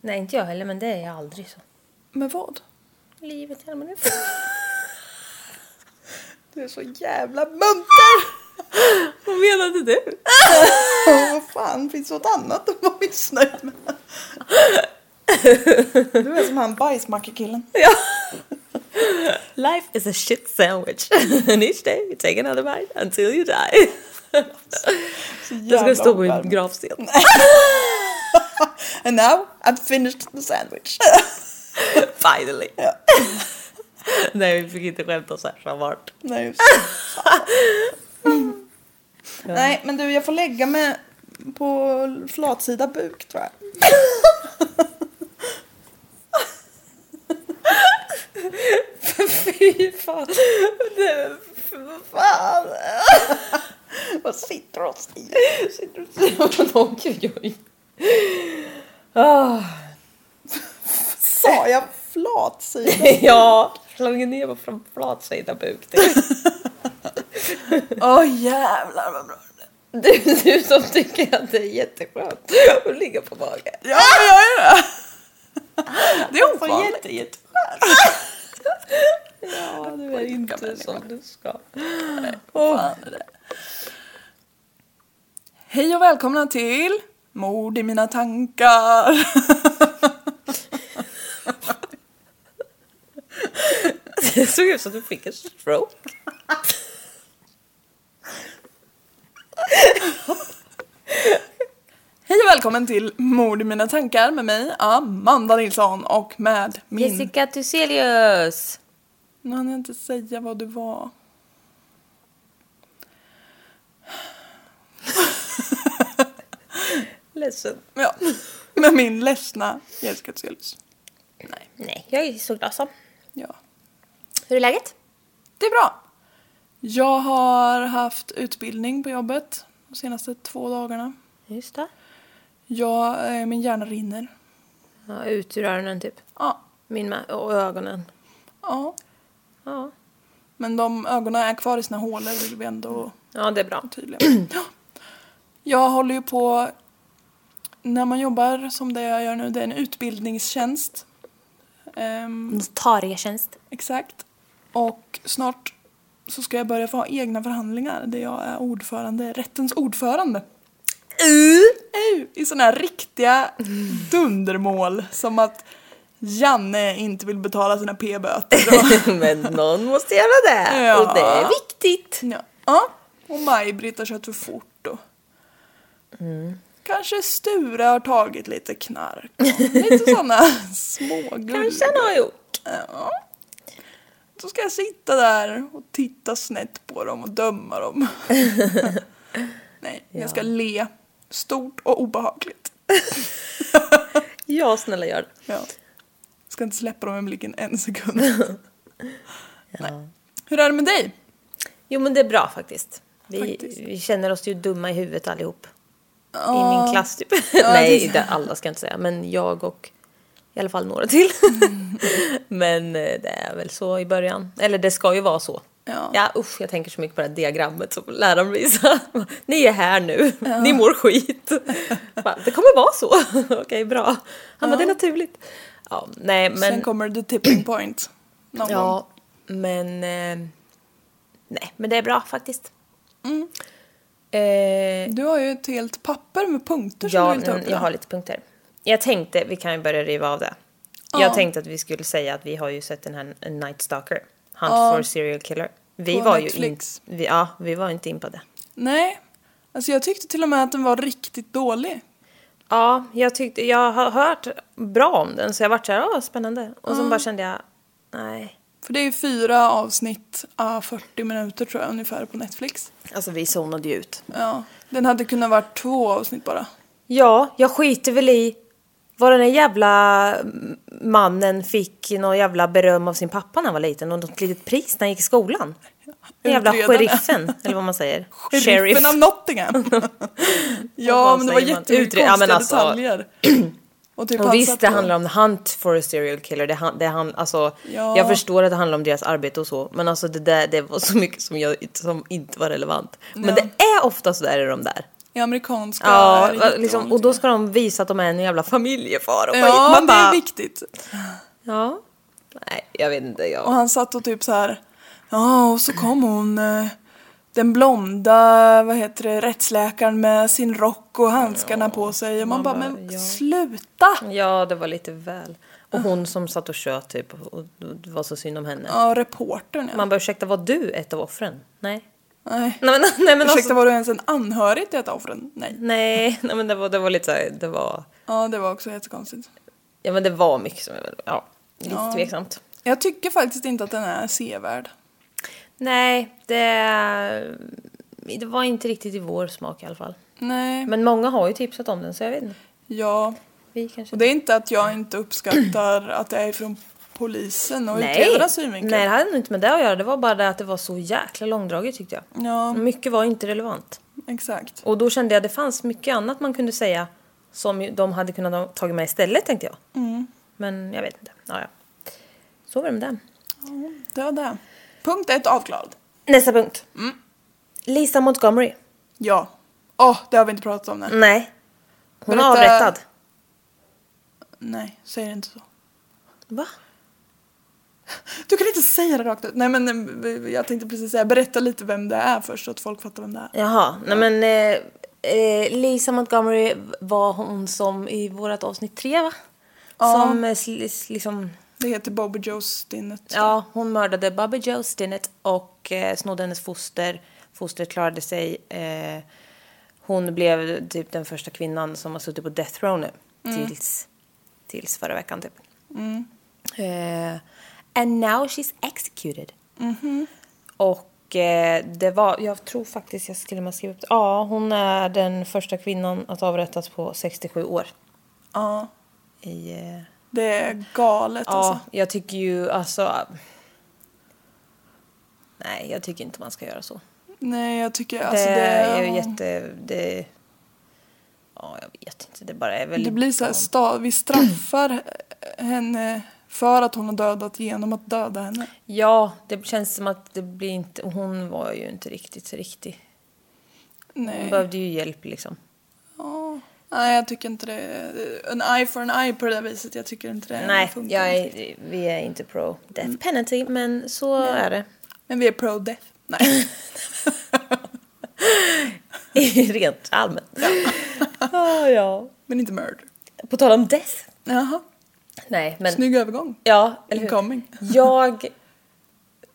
Nej, inte jag heller, men det är jag aldrig så. Med vad? Livet i allmänhet. Du är så jävla munter! Vad menade du? Vad fan, finns det något annat att vara missnöjd med? Du är som han bajsmackekillen. Ja. Life is a shit sandwich. And each day you take another bite until you die. Det ska stå på min gravsten. And now I've finished the sandwich. Finally. Ja. Nej, vi fick inte skämta så här så vart. Nej, just det. Nej, men du, jag får lägga mig på flatsida buk tror jag. Fy fan. Vad fan. Vad sitter du och säger? Sitter du och säger Ah. Sa jag flatsida? Ja, släng ner på från flatsida buk. Åh jävlar vad bra. Du, du som tycker att det är jätteskönt att ligga på mage. Ja, jag gör det. Det är ovanligt. jätte, jätteskönt. Ja, du är inte som du ska. Åh. Hej och välkomna till Mord i mina tankar. Det såg ut som du fick en stroke. Hej och välkommen till Mord i mina tankar med mig Amanda Nilsson och med min... Jessica Thyselius. Nu hann jag inte säga vad du var. Ledsen. Ja, med min ledsna Jessica Thyselius. Nej, nej, jag är så glad så. Ja, Hur är läget? det är bra. Jag har haft utbildning på jobbet de senaste två dagarna. Just det. Jag, eh, min hjärna rinner. Ja, ut ur öronen typ. Ja, Min med. Och ögonen. ja. Ja. Men de ögonen är kvar i sina hålor vill vi ändå Ja, det är bra. tydliga. Ja. Jag håller ju på, när man jobbar som det jag gör nu, det är en utbildningstjänst. Ehm, Notarietjänst. exakt. Och snart så ska jag börja få ha egna förhandlingar där jag är ordförande, rättens ordförande. Uh. I sådana här riktiga dundermål som att Janne inte vill betala sina p-böter. Men någon måste göra det. Ja. Och det är viktigt. Ja. ja. Och Maj-Britt har kört för fort och Kanske Sture har tagit lite knark. Lite sådana små Kanske han har gjort. Ja. Så ska jag sitta där och titta snett på dem och döma dem. Nej, jag ska le. Stort och obehagligt. Ja, snälla gör det. Ja. Ska inte släppa dem i blicken en sekund. Nej. Hur är det med dig? Jo, men det är bra faktiskt. Vi, Faktiskt. vi känner oss ju dumma i huvudet allihop. I Ja. min klass typ. Ja, Nej, inte alla ska jag inte säga. Men jag och i alla fall några till. men eh, det är väl så i början. Eller det ska ju vara så. Ja. Ja, usch, jag tänker så mycket på det här diagrammet som läraren visade. Ni är här nu, ni mår skit. Bara, det kommer vara så. Okej, bra. Han bara, det är naturligt. Ja, nej, men... Sen kommer the tipping point. Någon gång. Ja, men... Eh, nej, men det är bra faktiskt. Mm. Eh, Du har ju ett helt papper med punkter som ja, du vill ta upp mm, jag har lite punkter. Jag tänkte, vi kan ju börja riva av det. Ja. Jag tänkte att vi skulle säga att vi har ju sett den här Night Stalker. Hunt Ja. for serial killer. Vi På var Netflix. ju in, vi, ja, vi var inte in på det. Nej, alltså jag tyckte till och med att den var riktigt dålig. Ja, jag tyckte, jag har hört bra om den så jag vart såhär, åh spännande. Och så bara kände jag, nej. För det är fyra avsnitt, ah, 40 minuter tror jag ungefär på Netflix. Alltså vi zonade ju ut. Ja, den hade kunnat vara två avsnitt bara. Ja, jag skiter väl i vad den där jävla mannen fick någon jävla beröm av sin pappa när han var liten och något litet pris när han gick i skolan. Den jävla sheriffen, eller vad man säger. Sheriffen av Nottingham. ja, men det var Utre- ja, alltså- detaljer. Och, typ Och visst, det handlar om hunt for a serial killer. Det, han- det han, alltså, Ja. Jag förstår att det handlar om deras arbete och så, men alltså det där det var så mycket som, jag, som inte var relevant. Men Ja. det är ofta så där i de där. I amerikanska Ja, liksom, och då ska de visa att de är en jävla familjefar och. Ja, Man det är bara, viktigt. Ja. Nej, jag vet inte. Jag... Och han satt och typ så här. Ja, och så kom hon. Den blonda, vad heter det, rättsläkaren med sin rock och handskarna på sig. Och man, man bara, bara, men ja. sluta! Ja, det var lite väl. Och hon som satt och tjöt typ, och det var så synd om henne. Ja, reportern ja. Man bara, ursäkta, var du ett av offren? Nej. Nej. Nej men, nej, men Ursäkta, alltså, var du ens en anhörig till ett av offren? Nej. nej, nej, men det var, det var lite så här, det var, Ja, det var också jättekonstigt. ja men det var mycket som, ja, lite Ja. tveksamt. Jag tycker faktiskt inte att den är sevärd. Nej, det, det var inte riktigt i vår smak i alla fall. Nej. Men många har ju tipsat om den så jag vet inte. Ja. Vi kanske... Och det är inte att jag inte uppskattar att det är från polisen och utredarnas synvinkel. nej, det hade nog inte med det att göra. Det var bara det att det var så jäkla långdraget tyckte jag. Ja, Mycket var inte relevant. exakt. Och då kände jag att det fanns mycket annat man kunde säga som de hade kunnat tagit med istället tänkte jag. Mm. Men jag vet inte. Ja, ja. Så var det med det. Det var det. Punkt ett avklarad. Nästa punkt. Mm. Lisa Montgomery. Ja. Åh, det har vi inte pratat om nu. Nej. Hon är Berätta- avrättad. Nej, säg inte så. Va? Du kan inte säga det rakt ut. Nej men eh, jag tänkte precis säga, berätta lite vem det är först så att folk fattar vem det är. Jaha, nej men eh, eh, Lisa Montgomery var hon som i vårat avsnitt tre va? Som eh, liksom, Det heter Bobby Joe Stinnet. ja hon mördade Bobby Joe Stinnett och eh, snodde hennes foster. Fostret klarade sig. Eh, hon blev typ den första kvinnan som har suttit på death row nu. Tills, tills förra veckan typ. Eh, and now she's executed. Och eh, det var, jag tror faktiskt, jag till och med upp det. Ja, hon är den första kvinnan att avrättas på 67 år. Ja, I, eh, det är galet ja, alltså. jag tycker ju alltså... Nej, jag tycker inte man ska göra så. Nej, jag tycker alltså det, det, är ju jätte... Det, ja, jag vet inte. Det bara är väldigt... Det blir så här, sta- vi straffar henne för att hon har dödat genom att döda henne. Ja, det känns som att det blir inte... Hon var ju inte riktigt riktig. Hon Nej. behövde ju hjälp liksom. Nej, jag tycker inte det. En eye for an eye på det där viset. Jag tycker inte det Nej, funkar. jag är, vi är inte pro death penalty, men så är det. Men vi är pro death. Nej. Rent allmänt. Ja. ja. Men inte murder. På tal om death. Jaha. Nej, men... Snygg övergång. Ja, eller? Incoming. Jag...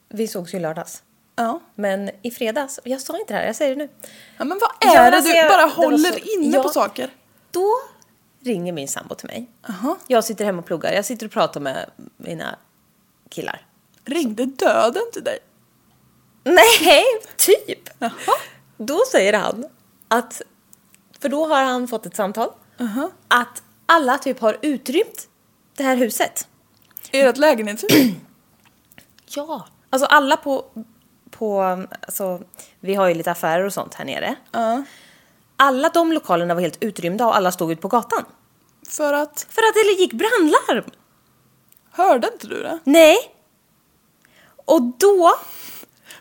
Vi sågs ju i lördags. Ja. Men i fredags, jag sa inte det här, jag säger det nu. ja. Men vad är det alltså, du jag- bara det håller så- inne Ja. på saker? Då ringer min sambo till mig. Jaha. Jag sitter hemma och pluggar, jag sitter och pratar med mina killar. Ringde döden till dig? Nej, typ! Då säger han att, för då har han fått ett samtal, att alla typ har utrymt det här huset. Ert lägenhetshus? Ja. Alltså alla på, på, alltså vi har ju lite affärer och sånt här nere. Alla de lokalerna var helt utrymda och alla stod ute på gatan. För att... För att det gick brandlarm. Hörde inte du det? Nej. Och då...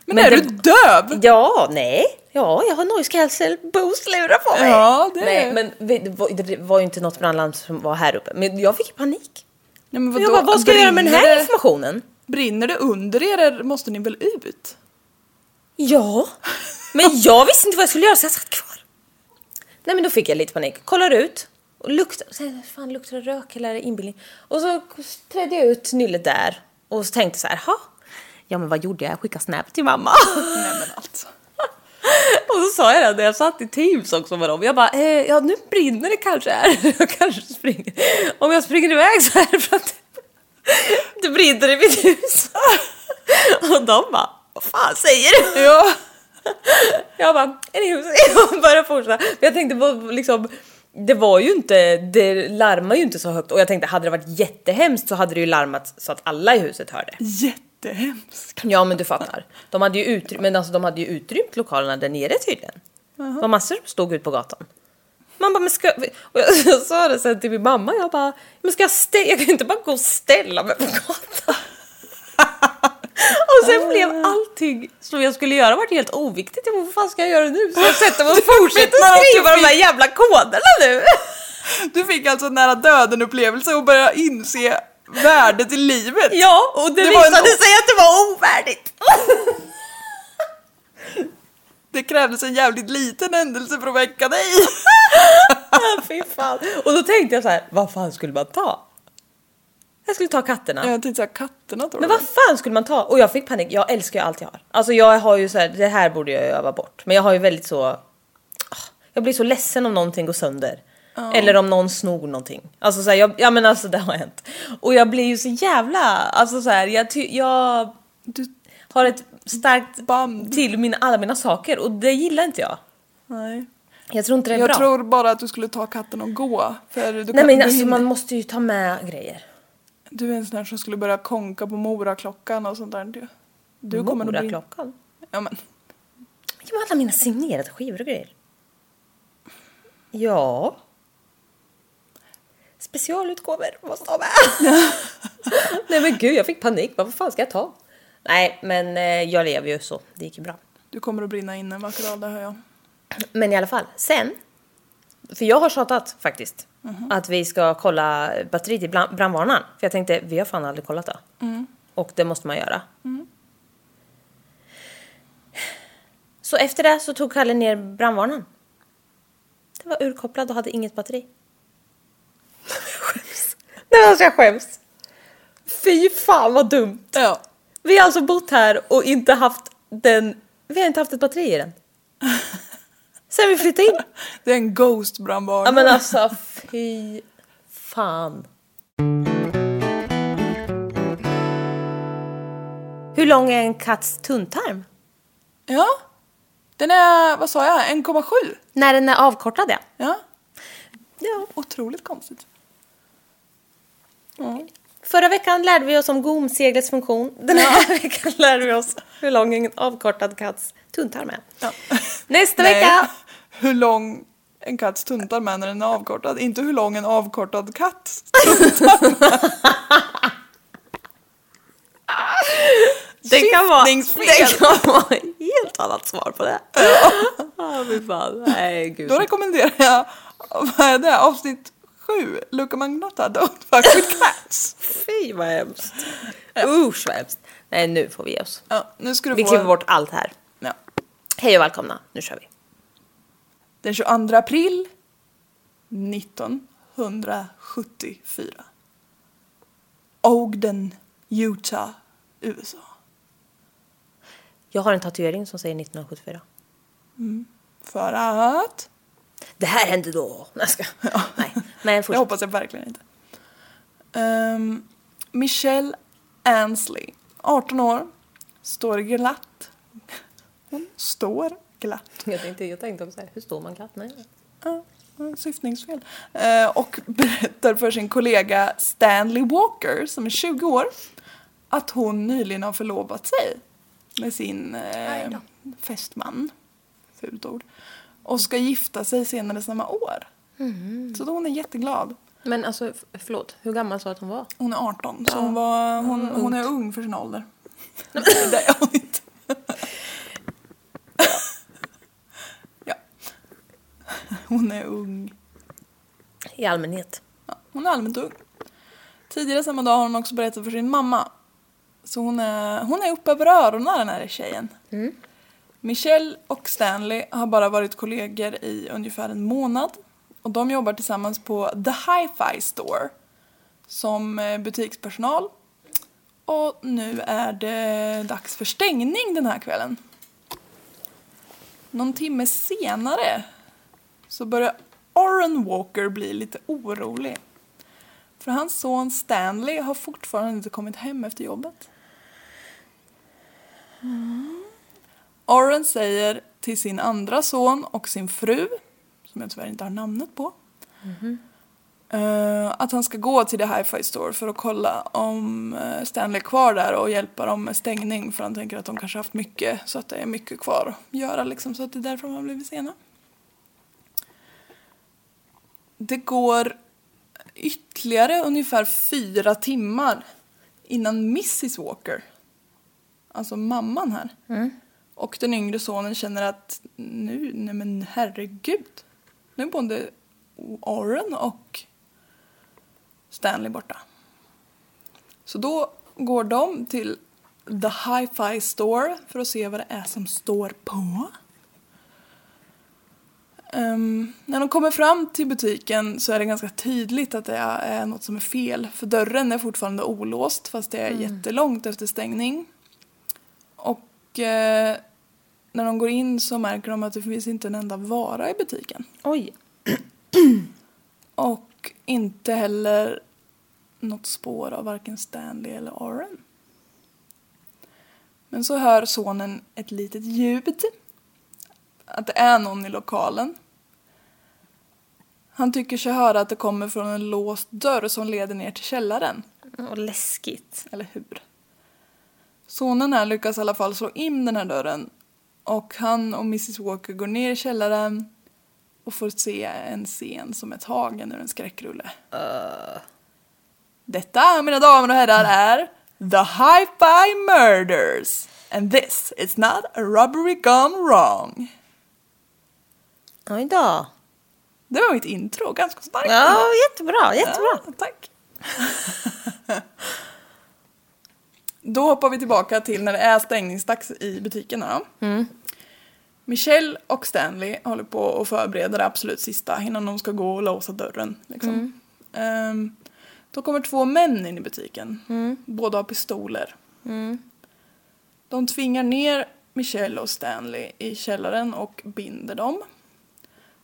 Men, Men är det- du döv? Ja, nej. Ja, jag har noise cancel boost lurar på mig. Ja, det Nej, är- men det var, det var ju inte något brandlarm som var här uppe. Men jag fick panik. Nej, men vadå? jag bara, vad ska jag göra med den här informationen? Brinner det under er måste ni väl ut? Ja. Men jag visste inte vad jag skulle göra så jag satt kvar. Nej men då fick jag lite panik. Kollar ut. Och luktar, här, fan luktar det rök eller inbillning? Och så trädde jag ut nyllet där. Och så tänkte så här, ha. Ja men vad gjorde jag? Jag skickade snap till mamma. Nej men alltså. Och så sa jag det när jag satt i Teams också med dem. Jag bara, eh, ja nu brinner det kanske här. Jag kanske springer. Om jag springer iväg så är det för att det brinner i mitt hus. Och de bara, vad fan säger du? Ja. Jag bara, anywho, jag började fortsätta. Jag tänkte på liksom, det var ju inte, det larmar ju inte så högt och jag tänkte hade det varit jättehemskt så hade det ju larmat så att alla i huset hörde. Jättehemskt. Ja men du fattar. De hade ju utrymt, men alltså de hade ju utrymt lokalerna där nere tydligen. Det var massor som stod ut på gatan. Man bara, men ska, och jag, jag sa det sen till min mamma, jag bara, men ska jag ställa, jag kan inte bara gå och ställa mig på gatan. Och sen blev allting som jag skulle göra varit helt oviktigt. Jag bara, vad fan ska jag göra nu? Så jag sätter mig och fortsätter skriva de där jävla koderna nu. Du fick alltså en nära döden upplevelse och började inse värdet i livet. Ja, och det, Det var en- visade sig att det var ovärdigt. Det krävdes en jävligt liten händelse för att väcka dig. Ah, Fy fan. Och då tänkte jag så här, vad fan skulle man ta? Jag skulle ta katterna. Jag tänkte såhär, katterna tror Men jag. vad fan skulle man ta? Och jag fick panik, jag älskar ju allt jag har. Alltså jag har ju så här, det här borde jag öva bort. Men jag har ju väldigt så... ah, Jag blir så ledsen om någonting går sönder. Eller om någon snor någonting. Alltså så här, jag, ja men alltså det har hänt. Och jag blir ju så jävla, alltså så här, jag, ty, jag Du, har ett starkt Band. till mina, alla mina saker och det gillar inte jag. nej. Jag tror inte det är Jag bra. tror bara att du skulle ta katten och gå. För du, Nej kan, men alltså hinner- man måste ju ta med grejer. Du är en sån här som skulle börja konka på moraklockan och sånt där. Du, du kommer nog bli... Moraklockan. Ja men. Jo, alla mina signerade skivor och grejer. Ja. Specialutgåvor måste ha med. Nej men gud, jag fick panik. Vad fan ska jag ta? Nej, men eh, jag lever ju så. Det gick ju bra. Du kommer att brinna inne en vacker dag, det hör jag. Men i alla fall, sen. För jag har tjatat faktiskt. Att vi ska kolla batteriet i brandvarnaren. För jag tänkte, vi har fan aldrig kollat det. Och det måste man göra. Så efter det så tog Kalle ner brandvarnaren. Det var urkopplad och hade inget batteri. Nej alltså jag skäms. Fy fan vad dumt. Ja. Vi har alltså bott här och inte haft den... Vi har inte haft ett batteri i den. Sen vi flyttade in. Det är en ghost brandvarnare. Ja men alltså fy fan. Hur lång är en katts tunntarm? Ja. Den är, vad sa jag, 1,7? När den är avkortad ja. Ja. ja. Otroligt konstigt. Förra veckan lärde vi oss om gomseglets funktion. Den här veckan lärde vi oss hur lång en avkortad katts tunntarm är. Ja. Nästa Nej, vecka Hur lång en katts tuntarm är när den är avkortad. Inte hur lång en avkortad katt Det kan vara, det kan vara helt annat svar på det. Ja, fy fan. Nej, gud. Då rekommenderar jag, vad är det, avsnitt 7, Luca Magnotta, Don't fuck with cats. Fy vad hemskt. Usch vad hemskt. Nej, nu får vi ge oss. Ja, nu ska du Vi få... klipper bort allt här. Ja. Hej och välkomna, nu kör vi. Den 22 april 1974. Ogden, Utah, USA. Jag har en tatuering som säger 1974. För att... Det här hände då. Nej, jag ska. Nej, men fortsätt. hoppas jag verkligen inte. Um, Michelle Ansley, 18 år, står glatt. Hon står glatt. Jag tänkte, jag tänkte också så här, hur står man glatt? Nej. Ja, ja, syftningsfel. Eh, och berättar för sin kollega Stanley Walker, som är 20 år, att hon nyligen har förlovat sig med sin eh, fästman, fult ord, och ska gifta sig senare samma år. Så då hon är jätteglad. Men alltså, förlåt, hur gammal sa du att hon var? Hon är 18, så hon, var, hon, hon är ung för sin ålder. det är hon inte. ja. Hon är ung. I allmänhet. Ja, hon är allmänt ung. Tidigare samma dag har hon också berättat för sin mamma. Så hon är, hon är uppe över öronen den här tjejen. Michelle och Stanley har bara varit kollegor i ungefär en månad. Och de jobbar tillsammans på The Hi-Fi Store. Som eh, butikspersonal. Och nu är det dags för stängning den här kvällen. Någon timme senare så börjar Oren Walker bli lite orolig. För hans son Stanley har fortfarande inte kommit hem efter jobbet. Mm. Oren säger till sin andra son och sin fru, som jag tyvärr inte har namnet på, eh, att han ska gå till The Hi-Fi Store för att kolla om eh, Stanley är kvar där och hjälpa dem med stängning för han tänker att de kanske haft mycket så att det är mycket kvar att göra liksom så att det är därför de har blivit sena. Det går ytterligare ungefär fyra timmar innan Mrs Walker, alltså mamman här, och den yngre sonen känner att nu, nej men herregud, nu är både Oren och Stanley borta. Så då går de till The Hi-Fi Store för att se vad det är som står på. Ehm, när de kommer fram till butiken så är det ganska tydligt att det är något som är fel. För dörren är fortfarande olåst fast det är jättelångt efter stängning. Eh, när de går in så märker de att det finns inte en enda vara i butiken. Oj. Och inte heller något spår av varken Stanley eller Oren. Men så hör sonen ett litet ljud. Att det är någon i lokalen. Han tycker sig höra att det kommer från en låst dörr som leder ner till källaren. Och läskigt. Eller hur? Sonen här lyckas i alla fall slå in den här dörren. Och han och Mrs Walker går ner i källaren och får se en scen som är tagen ur en skräckrulle. Detta, mina damer och herrar, är The Hi-Fi Murders. And this is not a robbery gone wrong. Oj då. Det var mitt intro, ganska starkt. Ja, jättebra, jättebra. Ja, tack. Då hoppar vi tillbaka till när det är stängningsdags i butikerna. Då. Michelle och Stanley håller på att förbereda det absolut sista innan de ska gå och låsa dörren. Liksom. Ehm, då kommer två män in i butiken. Båda har pistoler. De tvingar ner Michelle och Stanley i källaren och binder dem.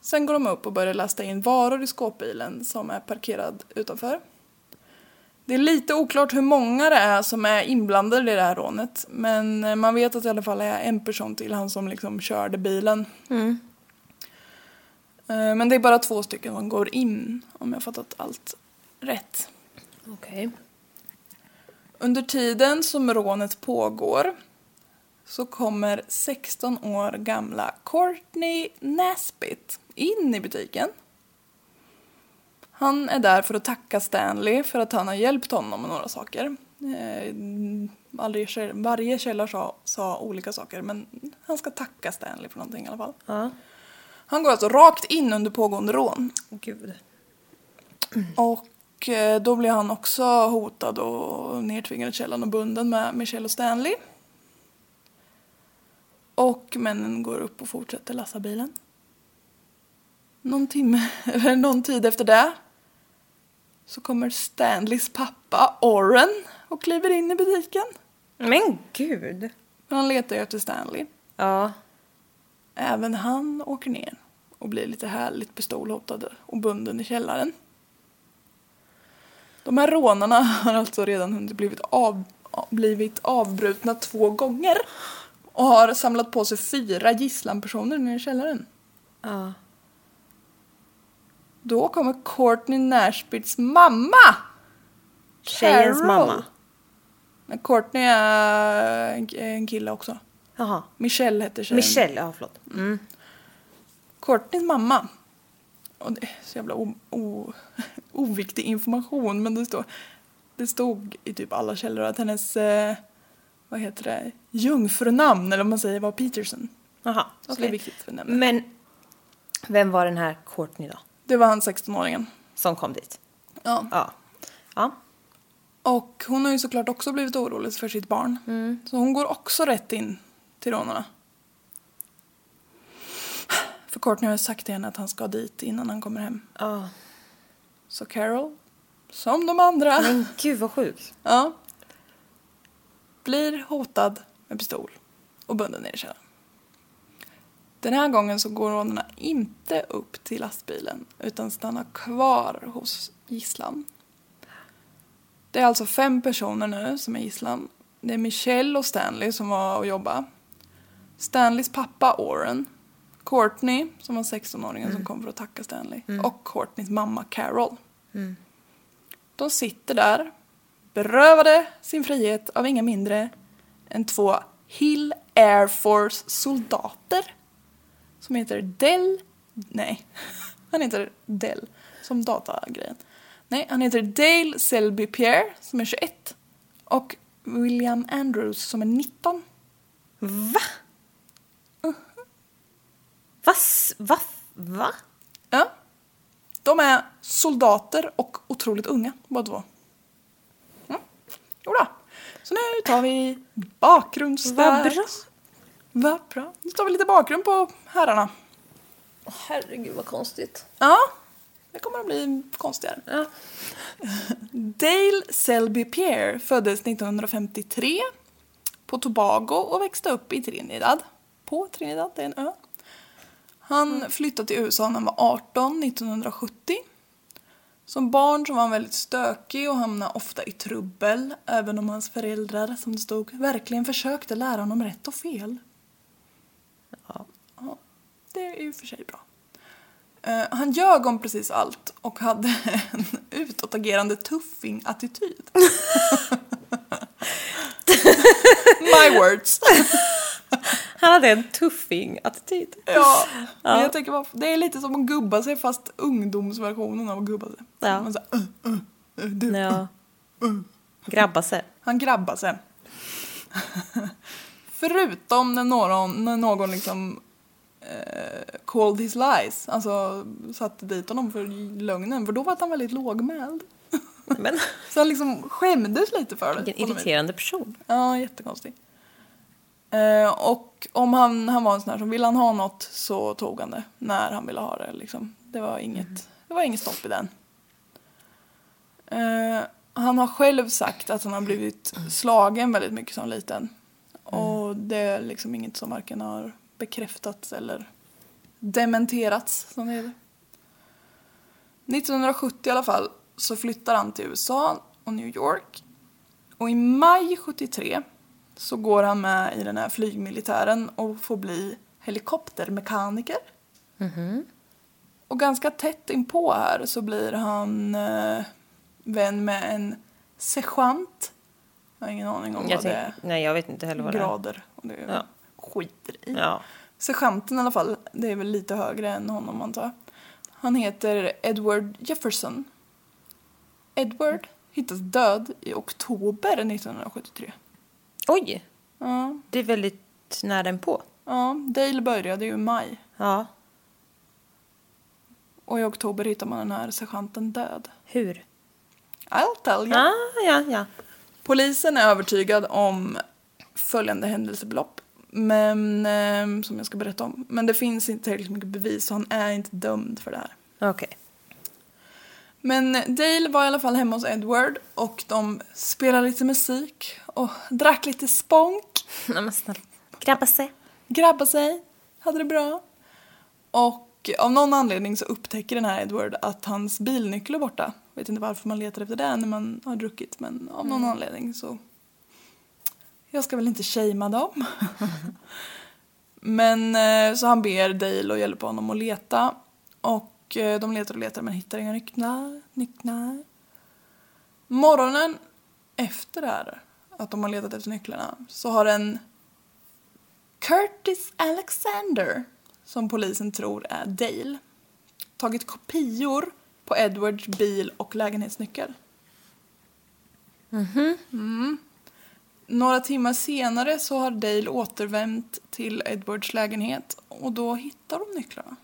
Sen går de upp och börjar lasta in varor i skåpbilen som är parkerad utanför. Det är lite oklart hur många det är som är inblandade i det här rånet. Men eh, man vet att det i alla fall är en person till, han som liksom körde bilen. Eh, Men det är bara två stycken som går in, om jag fattat allt rätt. Okej. Under tiden som rånet pågår så kommer 16 år gamla Courtney Nesbitt in i butiken. Han är där för att tacka Stanley för att han har hjälpt honom med några saker. Eh, varje, käll- varje källa sa, sa olika saker men han ska tacka Stanley för någonting i alla fall. Ja. Han går alltså rakt in under pågående rån. Gud. Och eh, då blir han också hotad och nedtvingad i källaren och bunden med Michelle och Stanley. Och männen går upp och fortsätter lassa bilen. Någon timme, eller någon tid efter det så kommer Stanleys pappa Oren och kliver in i butiken. Men gud. Han letar ju efter Stanley. Ja. Även han åker ner och blir lite härligt pistolhotad och bunden i källaren. De här rånarna har alltså redan hunnit blivit, av, blivit avbrutna två gånger. Och har samlat på sig fyra gisslanpersoner nere i källaren. Ja. Då kommer Courtney Nashbits mamma! Tjejens Carol. mamma. Men Courtney är en- en kille också. Jaha. Michelle heter tjejen. Michelle, ja förlåt. Mm. Courtneys mamma. Och det är så jävla o, o, oviktig information men det stod, det stod i typ alla källor att hennes, eh, vad heter det, jungfrunamn eller vad man säger var Peterson. Jaha, Så det är viktigt för nämna. Men vem var den här Courtney då? Det var han 16-åringen. Som kom dit? Ja. Ja. Ja. Och hon har ju såklart också blivit orolig för sitt barn. Så hon går också rätt in till rånarna. För Courtney har ju sagt till henne att han ska dit innan han kommer hem. Ja. Så Carol, som de andra, Men gud vad sjukt. ja, blir hotad med pistol och bunden ner i källaren. Den här gången så går rånarna inte upp till lastbilen utan stannar kvar hos gisslan. Det är alltså fem personer nu som är gisslan. Det är Michelle och Stanley som var och jobbade. Stanleys pappa Oren. Courtney, som var 16-åringen som kom för att tacka Stanley. Och Courtneys mamma Carol. De sitter där, berövade sin frihet av inga mindre än två Hill Air Force soldater. Som heter Dell... Nej, han heter Dell som datagrejen. Nej, han heter Dale Selby Pierre som är 21 och William Andrews som är 19. Va? Va? s- Va? Va? Ja. De är soldater och otroligt unga båda två. Mm. Jodå. Så nu tar vi bakgrundsdags. Vad bra. Vad bra. Nu tar vi lite bakgrund på herrarna. Herregud vad konstigt. Ja, det kommer att bli konstigare. Ja. Dale Selby Pierre föddes 1953 på Tobago och växte upp i Trinidad. På Trinidad, det är en ö. Han flyttade till USA när han var 18, 1970. Som barn så var han väldigt stökig och hamnade ofta i trubbel, även om hans föräldrar, som det stod, verkligen försökte lära honom rätt och fel. Ja. Ja, det är ju för sig bra. Eh, han ljög om precis allt och hade en utåtagerande tuffing-attityd. My words. Han hade en tuffing-attityd. Ja, men jag tänker bara, det är lite som att gubba sig fast ungdomsversionen av att gubba sig. Ja. Man så här, uh, uh, uh, du. Ja. Grabba sig. Han grabbar sig. Förutom när någon, när någon liksom called his lies, alltså satte dit honom för lögnen, för då var han väldigt lågmäld. Men Så han liksom skämdes lite för det. vilken irriterande person. Ja, jättekonstig. Eh, och om han, han var en sån här som ville han ha något så tog han det när han ville ha det. Liksom. Det, var inget, det var inget stopp i den. Eh, han har själv sagt att han har blivit slagen väldigt mycket som liten. Och det är liksom inget som varken har bekräftats eller dementerats som det heter. 1970 i alla fall så flyttar han till USA och New York. Och i maj 73 så går han med i den här flygmilitären och får bli helikoptermekaniker. Och ganska tätt inpå här så blir han eh, vän med en sergeant. Jag har ingen aning om Jag vad det är. nej, jag vet inte heller vad det är. Grader. Skiter i. Ja. Sergeanten i alla fall, det är väl lite högre än honom antar jag. Han heter Edward Jefferson. Edward hittas död i oktober 1973. Oj, Ja, det är väldigt nära på. ja Dale började ju i maj Ja. och i oktober hittar man den här sergeanten död. Hur? I'll tell you. Ah, ja, ja. Polisen är övertygad om följande händelseförlopp. Men, eh, som jag ska berätta om. Men det finns inte tillräckligt mycket bevis så han är inte dömd för det här. Okej. Men Dale var i alla fall hemma hos Edward och de spelade lite musik och drack lite spånk, Nej men snälla. Grabba sig. grabbade sig, hade det bra. Och av någon anledning så upptäcker den här Edward att hans bilnyckel är borta. Vet inte varför man letar efter det när man har druckit men av någon anledning så Jag ska väl inte shamea dem. Men eh, så han ber Dale att hjälpa honom att leta. Och eh, de letar och letar men hittar inga nycklar. nycklar. Morgonen efter det här, att de har letat efter nycklarna, så har en Curtis Alexander, som polisen tror är Dale, tagit kopior på Edwards bil och lägenhetsnyckel. Mm. Några timmar senare så har Dale återvänt till Edwards lägenhet och då hittar de nycklarna.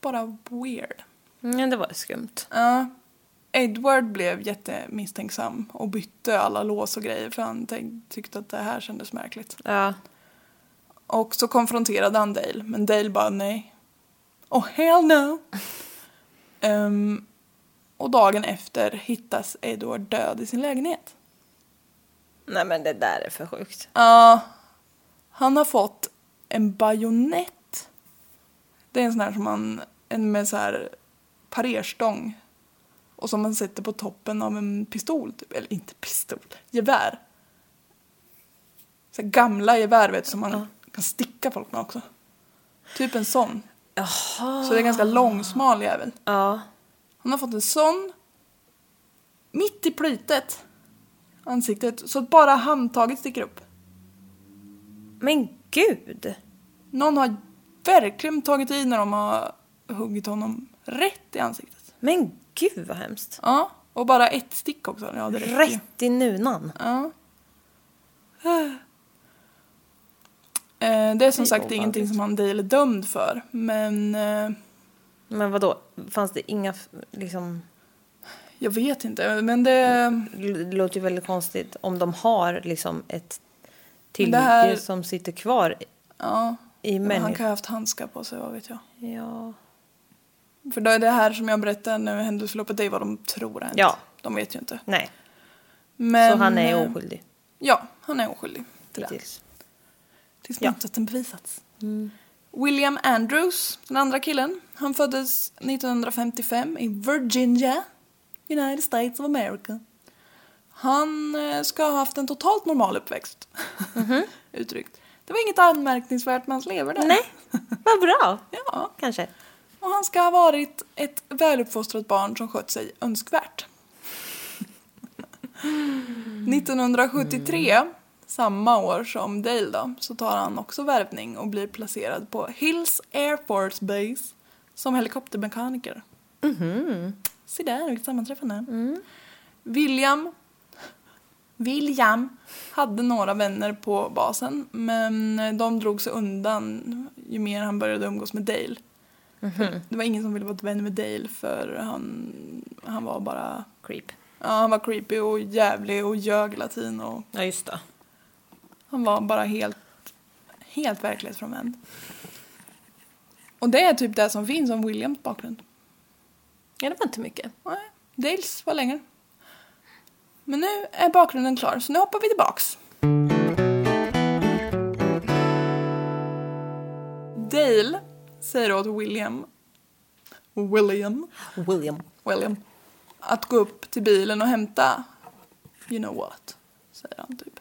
Bara weird. Mm, det var skumt. Ja. Edward blev jättemisstänksam och bytte alla lås och grejer för han tyckte att det här kändes märkligt. Ja. Och så konfronterade han Dale, men Dale bara nej. Oh hell no! Ehm, och dagen efter hittas Edward död i sin lägenhet. Nej men det där är för sjukt. Ja, han har fått en bajonett. Det är en sån här som man, en med så här parerstång. Och som man sätter på toppen av en pistol, typ. eller inte pistol, gevär. Så här gamla gevär vet du, som man kan sticka folk med också. Typ en sån. Jaha. Så det är ganska långsmal jävel. Ja. Han har fått en sån mitt i plytet, ansiktet, så att bara handtaget sticker upp. Men gud. Någon har verkligen tagit i när de har huggit honom rätt i ansiktet. Men gud vad hemskt. Ja, och bara ett stick också. Ja, det. Rätt i nunan. Ja. Eh, Det är som sagt ingenting som han är dömd för, men eh, Men vad då? Fanns det inga liksom... jag vet inte. Men det... Det låter ju väldigt konstigt om de har liksom ett tillhygge här- som sitter kvar Ja, i men han människan. kan ha haft handskar på sig, vad vet jag. Ja. För då är det här som jag berättade nu, händelseförloppet, det är vad de tror hänt. Ja. De vet ju inte. Nej, Men, så han är oskyldig Ja, han är oskyldig till det. hittills. Tills Ja. motsatsen bevisats. William Andrews, den andra killen, han föddes 1955 i Virginia, United States of America. Han eh, ska ha haft en totalt normal uppväxt. Uttryckt. Det var inget anmärkningsvärt med hans lever där. Nej, vad bra. Ja, Kanske. och han ska ha varit ett väluppfostrat barn som skött sig önskvärt. 1973, samma år som Dale då, så tar han också värvning och blir placerad på Hills Air Force Base som helikoptermekaniker. Se där, vilket sammanträffande. William William hade några vänner på basen men de drog sig undan ju mer han började umgås med Dale. Det var ingen som ville vara vän med Dale för han, han var bara Creep. Ja, han var creepy och jävlig och ljög hela tiden och Ja, just det. han var bara helt, helt verklighetsfrånvänd. Och det är typ det som finns om Williams bakgrund. Ja, det var inte mycket. Nej, Dales var längre. Men nu är bakgrunden klar, så nu hoppar vi tillbaks. Dale säger åt William, William, William. William, att gå upp till bilen och hämta you know what, säger han typ.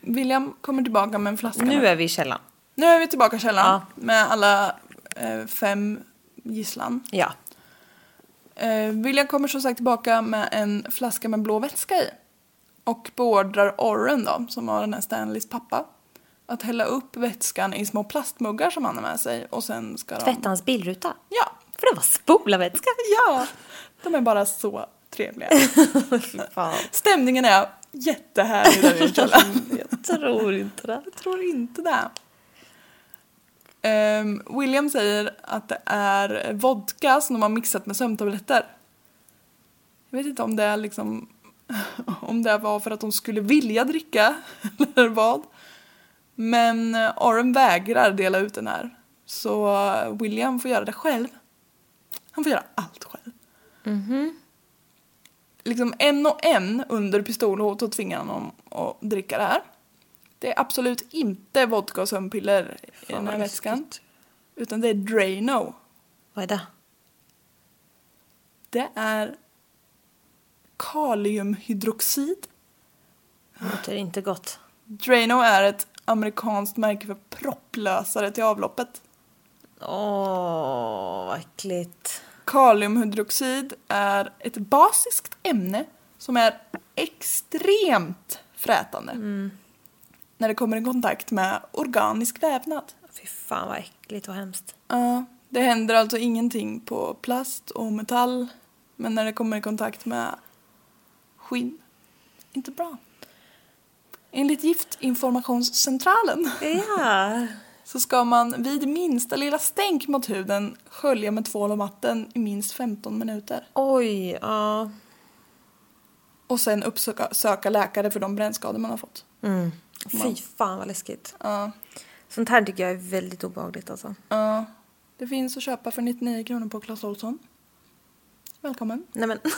William kommer tillbaka med en flaska Nu med- är vi i källan. nu är vi tillbaka i källaren Ja. med alla fem gisslan. Ja. Eh, William kommer som sagt tillbaka med en flaska med blå vätska i. Och beordrar Orren då, som var den här Stanleys pappa, att hälla upp vätskan i små plastmuggar som han har med sig och sen ska de... Tvätta hans bilruta. Ja, För det var spolarvätska. ja! De är bara så trevliga. Stämningen är jättehärlig där i. Jag tror inte det. Jag tror inte det. Ehm, William säger att det är vodka som de har mixat med sömntabletter. Jag vet inte om det är liksom om det var för att de skulle vilja dricka eller vad. Men eh, Oren vägrar dela ut den här. Så eh, William får göra det själv. Han får göra allt själv. Liksom en och en under pistolhot och tvingar honom att dricka det här. Det är absolut inte vodka och sömnpiller i den här vad vätskan. Utan det är Drano. Vad är det? Det är kaliumhydroxid. Låter inte gott. Drano är ett amerikanskt märke för propplösare till avloppet. Åh, vad äckligt. Kaliumhydroxid är ett basiskt ämne som är extremt frätande när det kommer i kontakt med organisk vävnad. Fy fan vad äckligt och hemskt. Ja, det händer alltså ingenting på plast och metall men när det kommer i kontakt med skinn, inte bra. Enligt Giftinformationscentralen Ja. så ska man vid minsta lilla stänk mot huden skölja med tvål och vatten i minst 15 minuter. Oj, ja. Och sen uppsöka söka läkare för de brännskador man har fått. Fy fan vad läskigt. Ja, Sånt här tycker jag är väldigt obehagligt alltså. ja. Det finns att köpa för 99 kronor på Clas Ohlson. Välkommen. Nej men.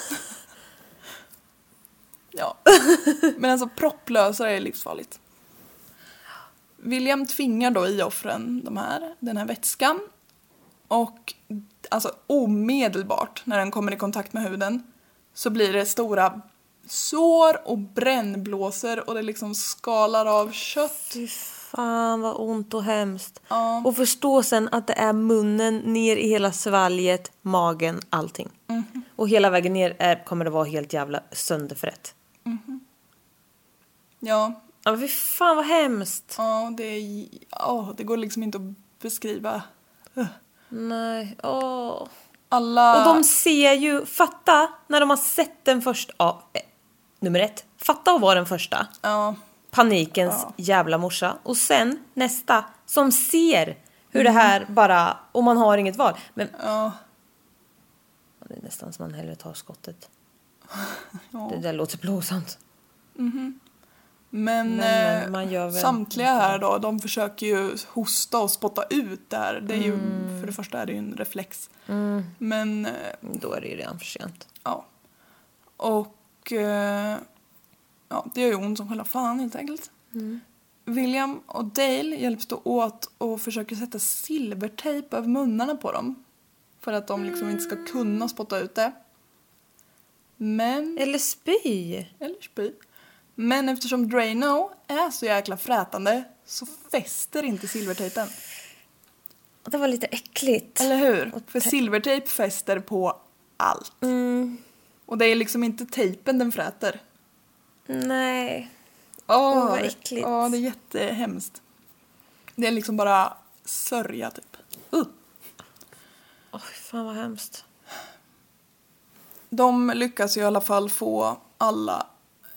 Ja. Men alltså propplösare är livsfarligt. William tvingar då i offren de här, den här vätskan. Och alltså omedelbart när den kommer i kontakt med huden så blir det stora sår och brännblåsor och det liksom skalar av kött. Fy fan vad ont och hemskt. Ja. Och förstå sen att det är munnen ner i hela svalget, magen, allting. Och hela vägen ner är, kommer det vara helt jävla sönderfrätt. Ja, Ja fy fan vad hemskt. ja det, är, ja, det går liksom inte att beskriva. Nej, åh. Alla... Och de ser ju, fatta när de har sett den första, ja, nummer ett. Fatta att vara den första. Ja, Panikens jävla morsa. Och sen nästa som ser hur det här bara, och man har inget val. Men ja, det är nästan som man hellre tar skottet. Det där låter plågsamt. Men, Men, eh, samtliga här då, de försöker ju hosta och spotta ut där. Det är ju, Mm. för det första är det ju en reflex. Men, eh, Då är det ju redan för sent. ja. Och, eh, ja, det gör ju ont som själva fan helt enkelt. Mm. William och Dale hjälps då åt och försöker sätta silvertejp över munnarna på dem. För att de liksom inte ska kunna spotta ut det. Men... Eller spy. Eller spy. Men eftersom Drano är så jäkla frätande så fäster inte silvertejpen. Det var lite äckligt. Eller hur? För silvertejp fäster på allt. Och det är liksom inte tejpen den fräter. Nej. Åh, vad det- äckligt. Ja, det är jättehemskt. Det är liksom bara sörja typ. Uh. Åh, fan vad hemskt. De lyckas i alla fall få alla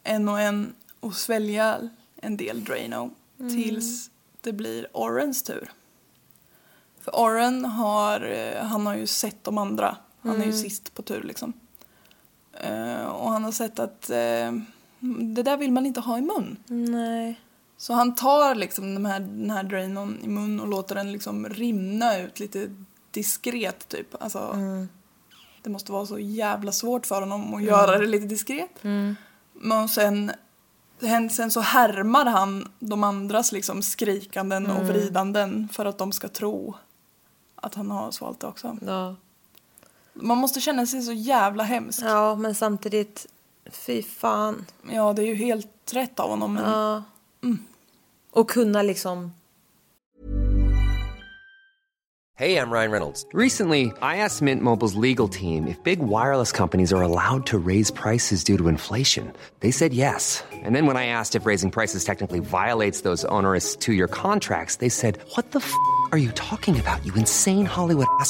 en och en att svälja en del Drano tills det blir Orrens tur. För Orren har, eh, han har ju sett de andra. Han är ju sist på tur liksom. Eh, och han har sett att eh, det där vill man inte ha i mun. Nej. Så han tar liksom den här, den här Dranon i mun och låter den liksom rinna ut lite diskret typ. Alltså, Det måste vara så jävla svårt för honom att göra det lite diskret. Men sen, sen, sen så härmar han de andras liksom skrikanden och vridanden för att de ska tro att han har svalt det också. Ja. Man måste känna sig så jävla hemsk. ja, men samtidigt, fy fan. Ja, det är ju helt rätt av honom. Men Ja. Mm. Och kunna liksom... Hey, I'm Ryan Reynolds. Recently, I asked Mint Mobile's legal team if big wireless companies are allowed to raise prices due to inflation. They said yes. And then when I asked if raising prices technically violates those onerous two year contracts, they said, What the f are you talking about, you insane Hollywood ass?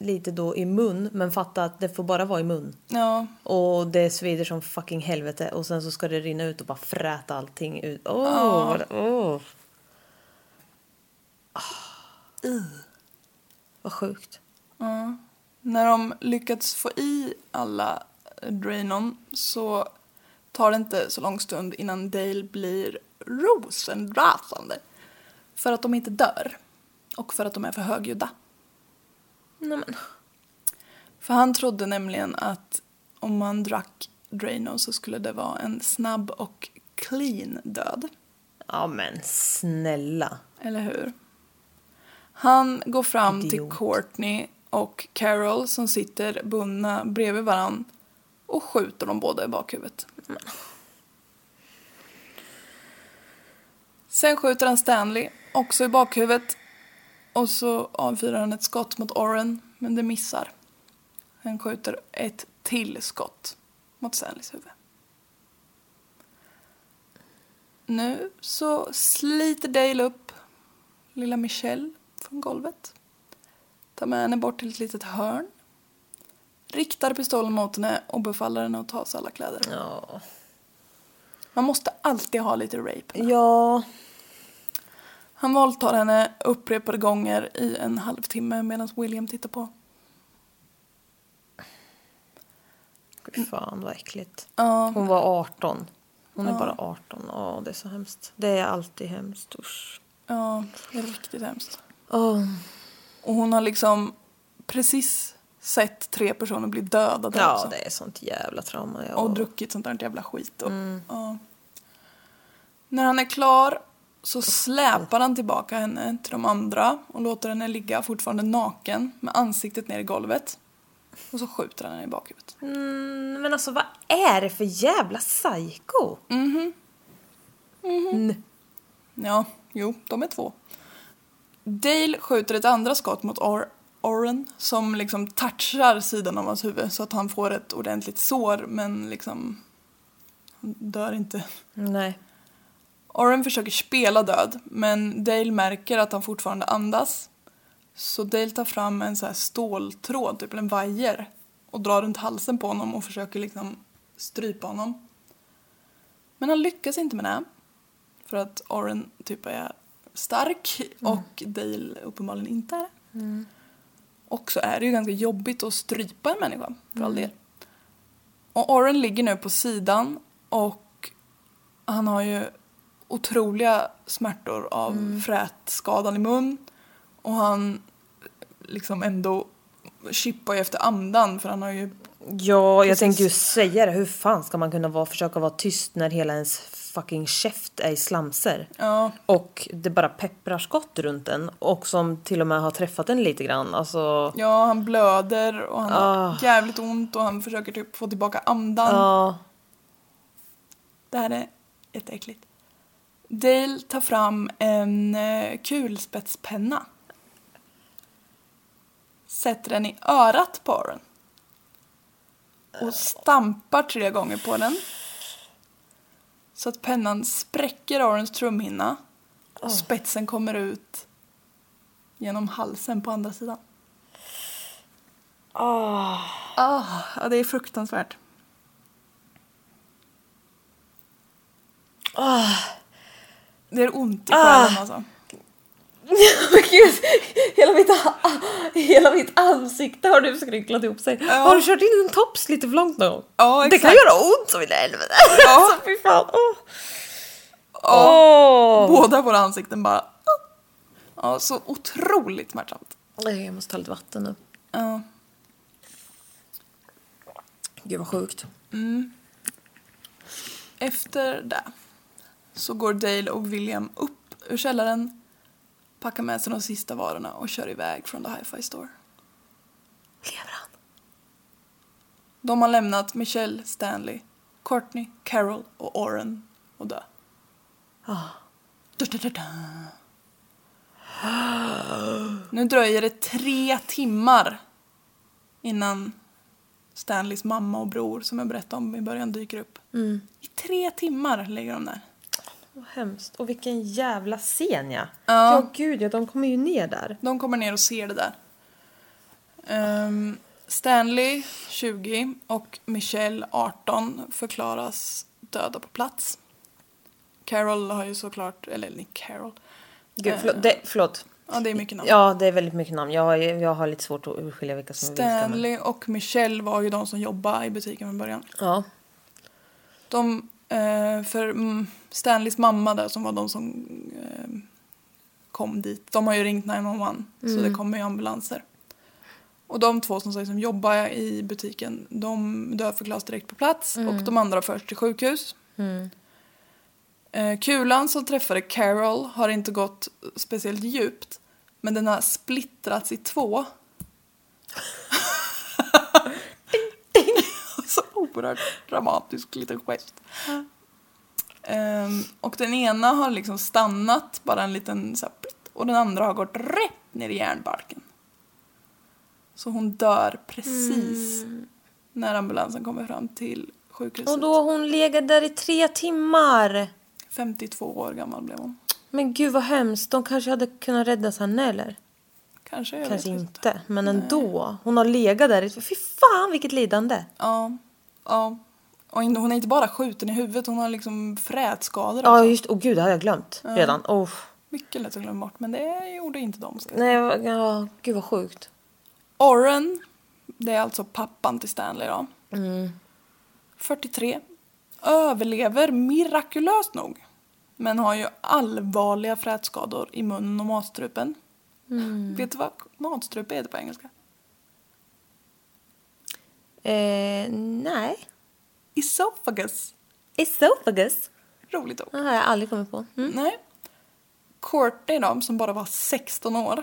lite då i mun men fatta att det får bara vara i mun. Ja, Och det svider som fucking helvete och sen så ska det rinna ut och bara fräta allting ut. Åh! vad- åh. Ah. Vad sjukt. när de lyckats få i alla Drainon så tar det inte så lång stund innan Dale blir rosenrasande. För att de inte dör. Och för att de är för högljudda. Nej, men. För han trodde nämligen att om man drack Drainon så skulle det vara en snabb och clean död. Ja men snälla. Eller hur? Han går fram till Idiot. Courtney och Carol som sitter bundna bredvid varann och skjuter dem båda i bakhuvudet. Sen skjuter han Stanley också i bakhuvudet och så avfyrar han ett skott mot Oren men det missar. Han skjuter ett till skott mot Stanleys huvud. Nu så sliter Dale upp lilla Michelle från golvet. Tar med henne bort till ett litet hörn. Riktar pistolen mot henne och befaller henne att ta sig alla kläder. Ja. Man måste alltid ha lite rape. Ja. Han våldtar henne upprepade gånger i en halvtimme medan William tittar på. Fy fan vad äckligt. Ja, Hon var 18. Hon är bara 18. Ja, det är så hemskt. Det är alltid hemskt. Usch. ja, det är riktigt hemskt. Åh. Och hon har liksom precis sett tre personer bli dödade Ja, också. det är sånt jävla trauma. Ja. och druckit sånt där jävla skit. Och, ja. När han är klar så släpar han tillbaka henne till de andra och låter henne ligga fortfarande naken med ansiktet ner i golvet. Och så skjuter han henne i bakhuvudet. Mm, men alltså vad är det för jävla psycho? Ja, jo, de är två. Dale skjuter ett andra skott mot Or- Oren som liksom touchar sidan av hans huvud så att han får ett ordentligt sår men liksom han dör inte. Nej. Oren försöker spela död, men Dale märker att han fortfarande andas. Så Dale tar fram en så här ståltråd, typ en vajer, och drar runt halsen på honom och försöker liksom strypa honom. Men han lyckas inte med det. För att Oren typ är stark och Dale uppenbarligen inte är det. Och så är det ju ganska jobbigt att strypa en människa, för all del. Och Oren ligger nu på sidan och han har ju otroliga smärtor av frätskadan i mun. Och han liksom ändå chippar ju efter andan för han har ju... Ja, jag Precis. tänkte ju säga det. Hur fan ska man kunna vara, försöka vara tyst när hela ens fucking käft är i slamser? Ja, Och det bara pepprar skott runt en och som till och med har träffat en lite grann. Alltså, ja han blöder och han Ah. har jävligt ont och han försöker typ få tillbaka andan. ja. Det här är jätteäckligt. Dale tar fram en eh, kulspetspenna. Sätter den i örat på Oren. Och stampar tre gånger på den. Så att pennan spräcker Orens trumhinna. Och spetsen kommer ut genom halsen på andra sidan. Ah, ja, det är fruktansvärt. Det är ont i själen alltså. Gud, hela mitt, hela mitt ansikte har du skrynklat ihop sig. Har du kört in en tops lite för långt någon? Ja, Det kan göra ont som i helvete. Ja. alltså, fy fan. Ja, Åh. båda våra ansikten bara... Ja, så otroligt smärtsamt. Jag måste ta lite vatten nu. Ja. Gud vad sjukt. Efter det så går Dale och William upp ur källaren, packar med sig de sista varorna och kör iväg från The Hi-Fi Store. Lever han? De har lämnat Michelle, Stanley, Courtney, Carol och Oren och dö. Da, da, da, da. Nu dröjer det tre timmar innan Stanleys mamma och bror som jag berättade om i början dyker upp. I tre timmar ligger de där. Vad hemskt. Och vilken jävla scen ja. Ja. Ja gud ja, de kommer ju ner där. De kommer ner och ser det där. Ehm, Stanley, 20, och Michelle, 18, förklaras döda på plats. Carol har ju såklart, eller nej, Carol. Gud, förlåt. Det, förlåt. Ja, det är mycket namn. Ja, det är väldigt mycket namn. Jag, har- jag har lite svårt att urskilja vilka som är vilka. men- Stanley och Michelle var ju de som jobbade i butiken från början. Ja. De, eh, för mm, Stanleys mamma där som var de som eh, kom dit, de har ju ringt 911 så det kommer ju ambulanser. Och de två som, som jobbar i butiken, de dödförklaras direkt på plats och de andra förs till sjukhus. Eh, kulan som träffade Carol har inte gått speciellt djupt men den har splittrats i två. så oerhört dramatisk liten gest. Ehm, och den ena har liksom stannat, bara en liten så här, och den andra har gått rätt ner i hjärnbalken. Så hon dör precis när ambulansen kommer fram till sjukhuset. Och då har hon legat där i tre timmar. 52 år gammal blev hon. Men gud vad hemskt. De kanske hade kunnat rädda henne eller? Kanske, jag Kanske vet inte. Men ändå. Hon har legat där i... Fy fan vilket lidande. Ja, ja. Och hon är inte bara skjuten i huvudet, hon har liksom frätskador Ja också. just Åh gud det hade jag glömt redan. Oh. Mycket lätt att glömma bort, men det gjorde inte de. ska Nej, ja, gud vad sjukt. Oren, det är alltså pappan till Stanley då. Mm. 43. Överlever mirakulöst nog. Men har ju allvarliga frätskador i munnen och matstrupen. Mm. Vet du vad matstrupe heter på engelska? Eh, nej. Esophagus. Esophagus. Roligt ord. Det har jag aldrig kommit på. Mm. Nej. Courtney då, som bara var 16 år.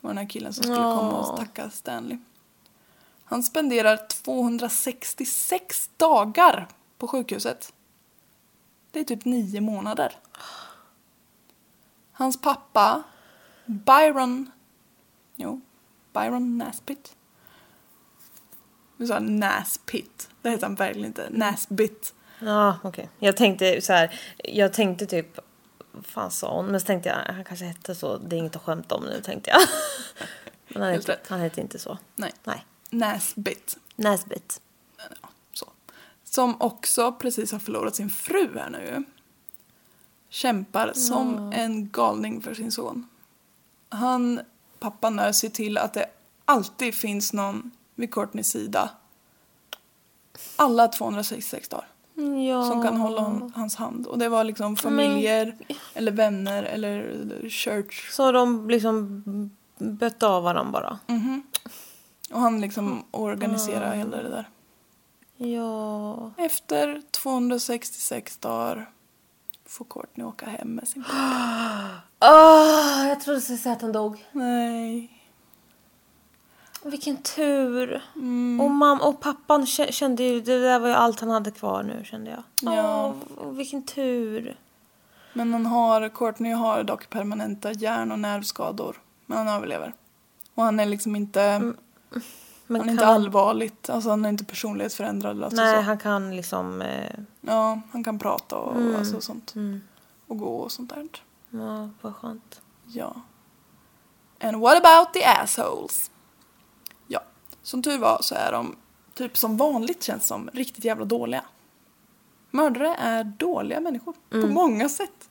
var den här killen som skulle komma och tacka Stanley. Han spenderar 266 dagar på sjukhuset. Det är typ nio månader. Hans pappa, Byron... Jo, Byron Naspit. Du sa Naspit. Det heter han verkligen inte. Naspit. Ja, okej. Jag tänkte så här. Jag tänkte typ. Vad fan sa hon? Men så tänkte jag. Han kanske hette så. Det är inget att skämta om nu tänkte jag. Men han hette, han hette inte så. Nej. Nej. Nasbit. Näsbit. Ja, så. Som också precis har förlorat sin fru här nu. Kämpar som en galning för sin son. Han, pappan där, ser till att det alltid finns någon vid Courtneys sida. Alla 266 dagar. Ja. Som kan hålla hon, hans hand. Och det var liksom familjer, eller vänner, eller, church. Så de liksom bött av varandra bara. Och han liksom organiserar hela det där. Ja. Efter 266 dagar får Courtney åka hem med sin pappa. Åh, jag trodde du skulle säga att han dog. Nej. Vilken tur. Och mamma och pappan kä- kände ju, det där var ju allt han hade kvar nu kände jag. Ja. Åh, vilken tur. Men han har, Courtney har dock permanenta hjärn och nervskador. Men han överlever. Och han är liksom inte, Men han är kan inte allvarligt, alltså han är inte personlighetsförändrad. Alltså Nej, så. han kan liksom... Eh, Ja, han kan prata och Mm. alltså sånt. Och gå och sånt där. ja, vad skönt. Ja. And what about the assholes? Ja, som tur var så är de typ som vanligt känns som riktigt jävla dåliga. Mördare är dåliga människor på många sätt.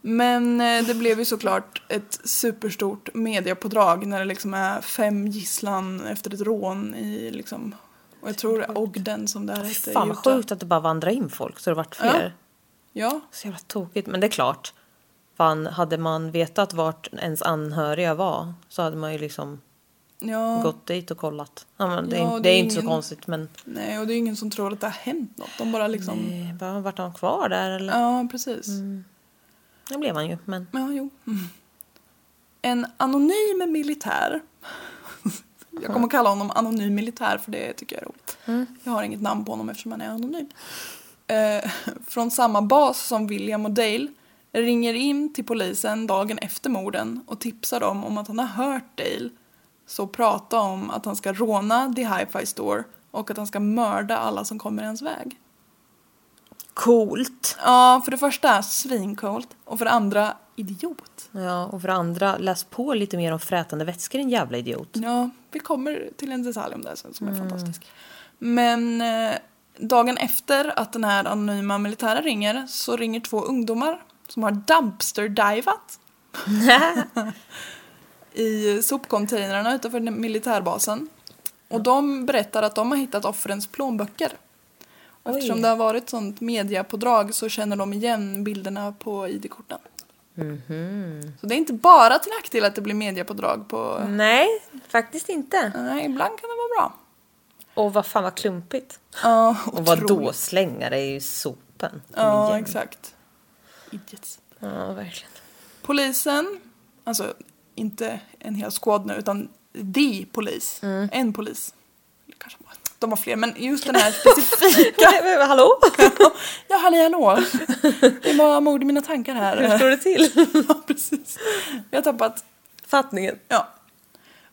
Men eh, det blev ju såklart ett superstort mediapådrag när det liksom är fem gisslan efter ett rån i liksom och jag tror det är Ogden som det här hette Fan vad sjukt att det bara vandrar in folk så det vart fler. Ja, Så jävla tokigt. Men det är klart. Fan, hade man vetat vart ens anhöriga var så hade man ju liksom ja. gått dit och kollat. Ja, men det, är, Ja, inte- det det är är inte så ingen- konstigt men Nej, och det är ingen som tror att det har hänt något. De bara liksom... bara, vart han kvar där eller? Ja, precis. Det blev han ju men. Ja, jo. Mm. En anonym militär. Jag kommer att kalla honom anonym militär för det tycker jag är roligt. Jag har inget namn på honom eftersom han är anonym. Eh, från samma bas som William och Dale ringer in till polisen dagen efter morden och tipsar dem om att han har hört Dale så prata om att han ska råna The Hi-Fi Store och att han ska mörda alla som kommer i hans väg. Coolt. Ja, för det första svincoolt och för det andra idiot. Ja, och för det andra, läs på lite mer om frätande vätskor din jävla idiot. Ja, vi kommer till en detalj om det sen som är fantastisk. Men eh, dagen efter att den här anonyma militären ringer så ringer två ungdomar som har dumpster-divat i sopcontainrarna utanför militärbasen. Och de berättar att de har hittat offrens plånböcker. Och Oj. eftersom det har varit sånt mediapådrag så känner de igen bilderna på ID-korten. Så det är inte bara till nackdel att det blir mediapådrag på... Nej, faktiskt inte. Nej, ibland kan det vara bra. Och vad fan vad klumpigt. Ja, Och vad då otroligt. slänga det i sopen? Ja, igen. exakt. Idiots. Ja, verkligen. Polisen, alltså inte en hel squad nu utan the polis, en polis. Eller Kanske bara, de har fler, men just den här specifika. Hallå? ja, halli hallå. Det var mord i mina tankar Hur här. står det till? ja, precis. Vi har tappat, Fattningen. ja.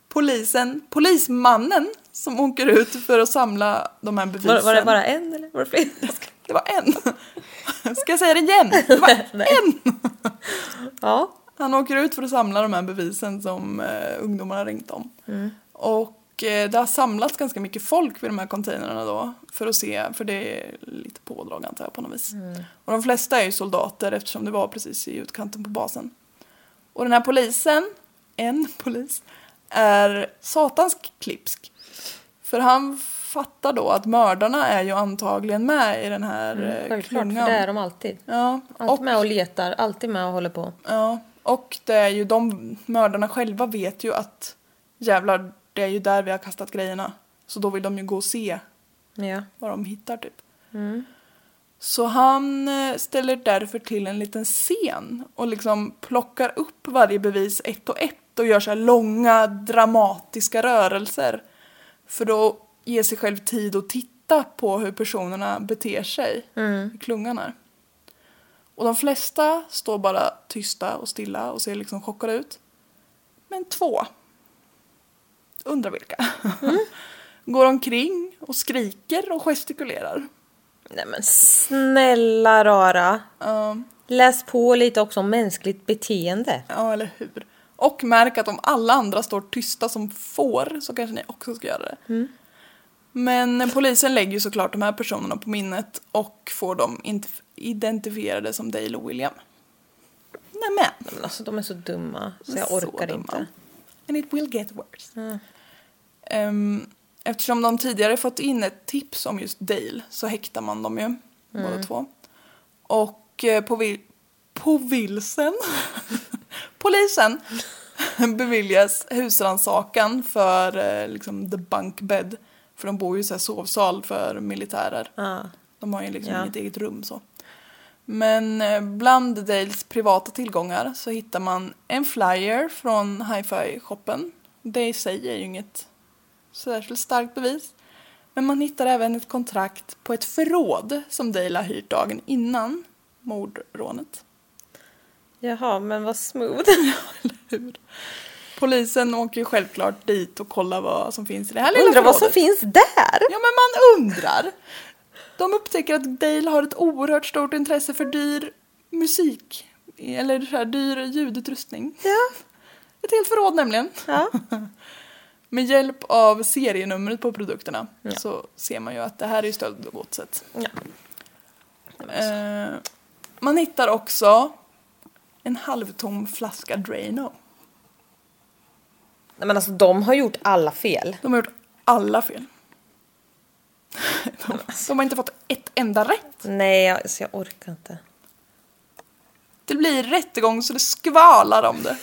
Polisen, polismannen som åker ut för att samla de här bevisen. Var, var det bara en eller var det fler? Det var en. Ska jag säga det igen? Det var en. Ja. Han åker ut för att samla de här bevisen som eh, ungdomarna ringt om. Och eh, det har samlats ganska mycket folk vid de här containrarna då för att se, för det är lite pådrag antar jag på något vis. Och de flesta är ju soldater eftersom det var precis i utkanten på basen. Och den här polisen, en polis, är satans klipsk. För han fattar då att mördarna är ju antagligen med i den här mm, Självklart, för klungan. det är de alltid. Ja, Alltid med och letar, alltid med och håller på. Ja, och det är ju de mördarna själva vet ju att jävlar, det är ju där vi har kastat grejerna. Så då vill de ju gå och se Ja. vad de hittar typ. Så han eh, ställer därför till en liten scen och liksom plockar upp varje bevis ett och ett och gör så här långa dramatiska rörelser. För att ge sig själv tid att titta på hur personerna beter sig i klungan här. Och de flesta står bara tysta och stilla och ser liksom chockade ut. Men två, undrar vilka, går omkring och skriker och gestikulerar. Nej men snälla rara. Ja, Läs på lite också om mänskligt beteende. ja, eller hur? Och märk att om alla andra står tysta som får så kanske ni också ska göra det. Men polisen lägger ju såklart de här personerna på minnet och får dem inte identifierade som Dale och William. Nämen! Men alltså de är så dumma så jag så orkar dumma. inte. And it will get worse. Ehm, eftersom de tidigare fått in ett tips om just Dale så häktar man dem ju, båda två. Och eh, på, vil- på vilsen, polisen beviljas husrannsakan för eh, liksom the bunk bed. För de bor ju i så sovsal för militärer. Ja. De har ju liksom Ja. inget eget rum så. Men eh, bland Dales privata tillgångar så hittar man en flyer från hi-fi-shoppen. Det i sig är ju inget särskilt starkt bevis. Men man hittar även ett kontrakt på ett förråd som Dale har hyrt dagen innan mordrånet. Jaha, men vad smooth. Hur? Polisen åker ju självklart dit och kollar vad som finns i det här lilla Undrar vad som finns där? Ja, men man undrar. De upptäcker att Dale har ett oerhört stort intresse för dyr musik. Eller så här, dyr ljudutrustning. Ja. Ett helt förråd nämligen. Ja. Med hjälp av serienumret på produkterna så ser man ju att det här är ju stöldgodset. ja. Eh, man hittar också en halvtom flaska Drano. Nej, men alltså de har gjort alla fel. De har gjort alla fel. De, har inte fått ett enda rätt. Nej, jag, alltså, jag orkar inte. Det blir rättegång så det skvalar om det.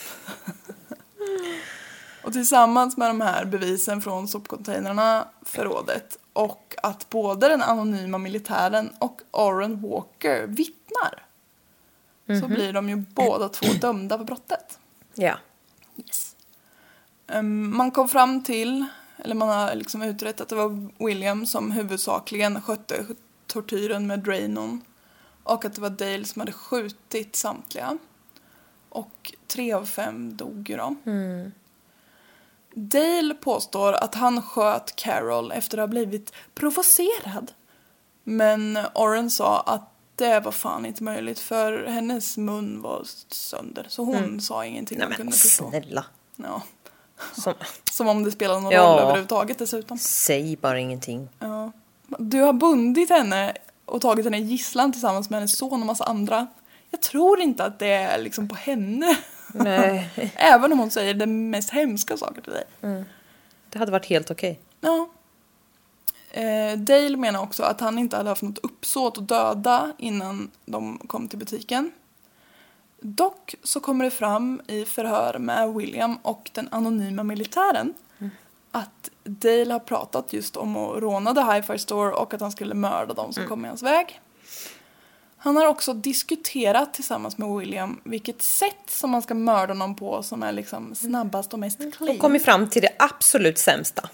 Och tillsammans med de här bevisen från sopcontainrarna, förrådet och att både den anonyma militären och Aaron Walker vittnar så blir de ju båda två dömda för brottet. Ja. Yes. Ehm, man kom fram till, eller man har liksom utrett att det var William som huvudsakligen skötte tortyren med Drainon och att det var Dale som hade skjutit samtliga. Och tre av fem dog ju då. Dale påstår att han sköt Carol efter att ha blivit provocerad. Men Oren sa att det var fan inte möjligt för hennes mun var sönder. Så hon sa ingenting Nej men kunde förstå. snälla. Ja. Som, Som om det spelade någon Ja. roll överhuvudtaget dessutom. säg bara ingenting. Ja. Du har bundit henne och tagit henne i gisslan tillsammans med hennes son och massa andra. Jag tror inte att det är liksom på henne. Nej. Även om hon säger de mest hemska saker till dig. Det hade varit helt okej. Ja. Eh, Dale menar också att han inte hade haft något uppsåt att döda innan de kom till butiken. Dock så kommer det fram i förhör med William och den anonyma militären att Dale har pratat just om att råna The Hi-Fi Store och att han skulle mörda de som kom i hans väg. Han har också diskuterat tillsammans med William vilket sätt som man ska mörda någon på som är liksom snabbast och mest clean. Och kommit fram till det absolut sämsta.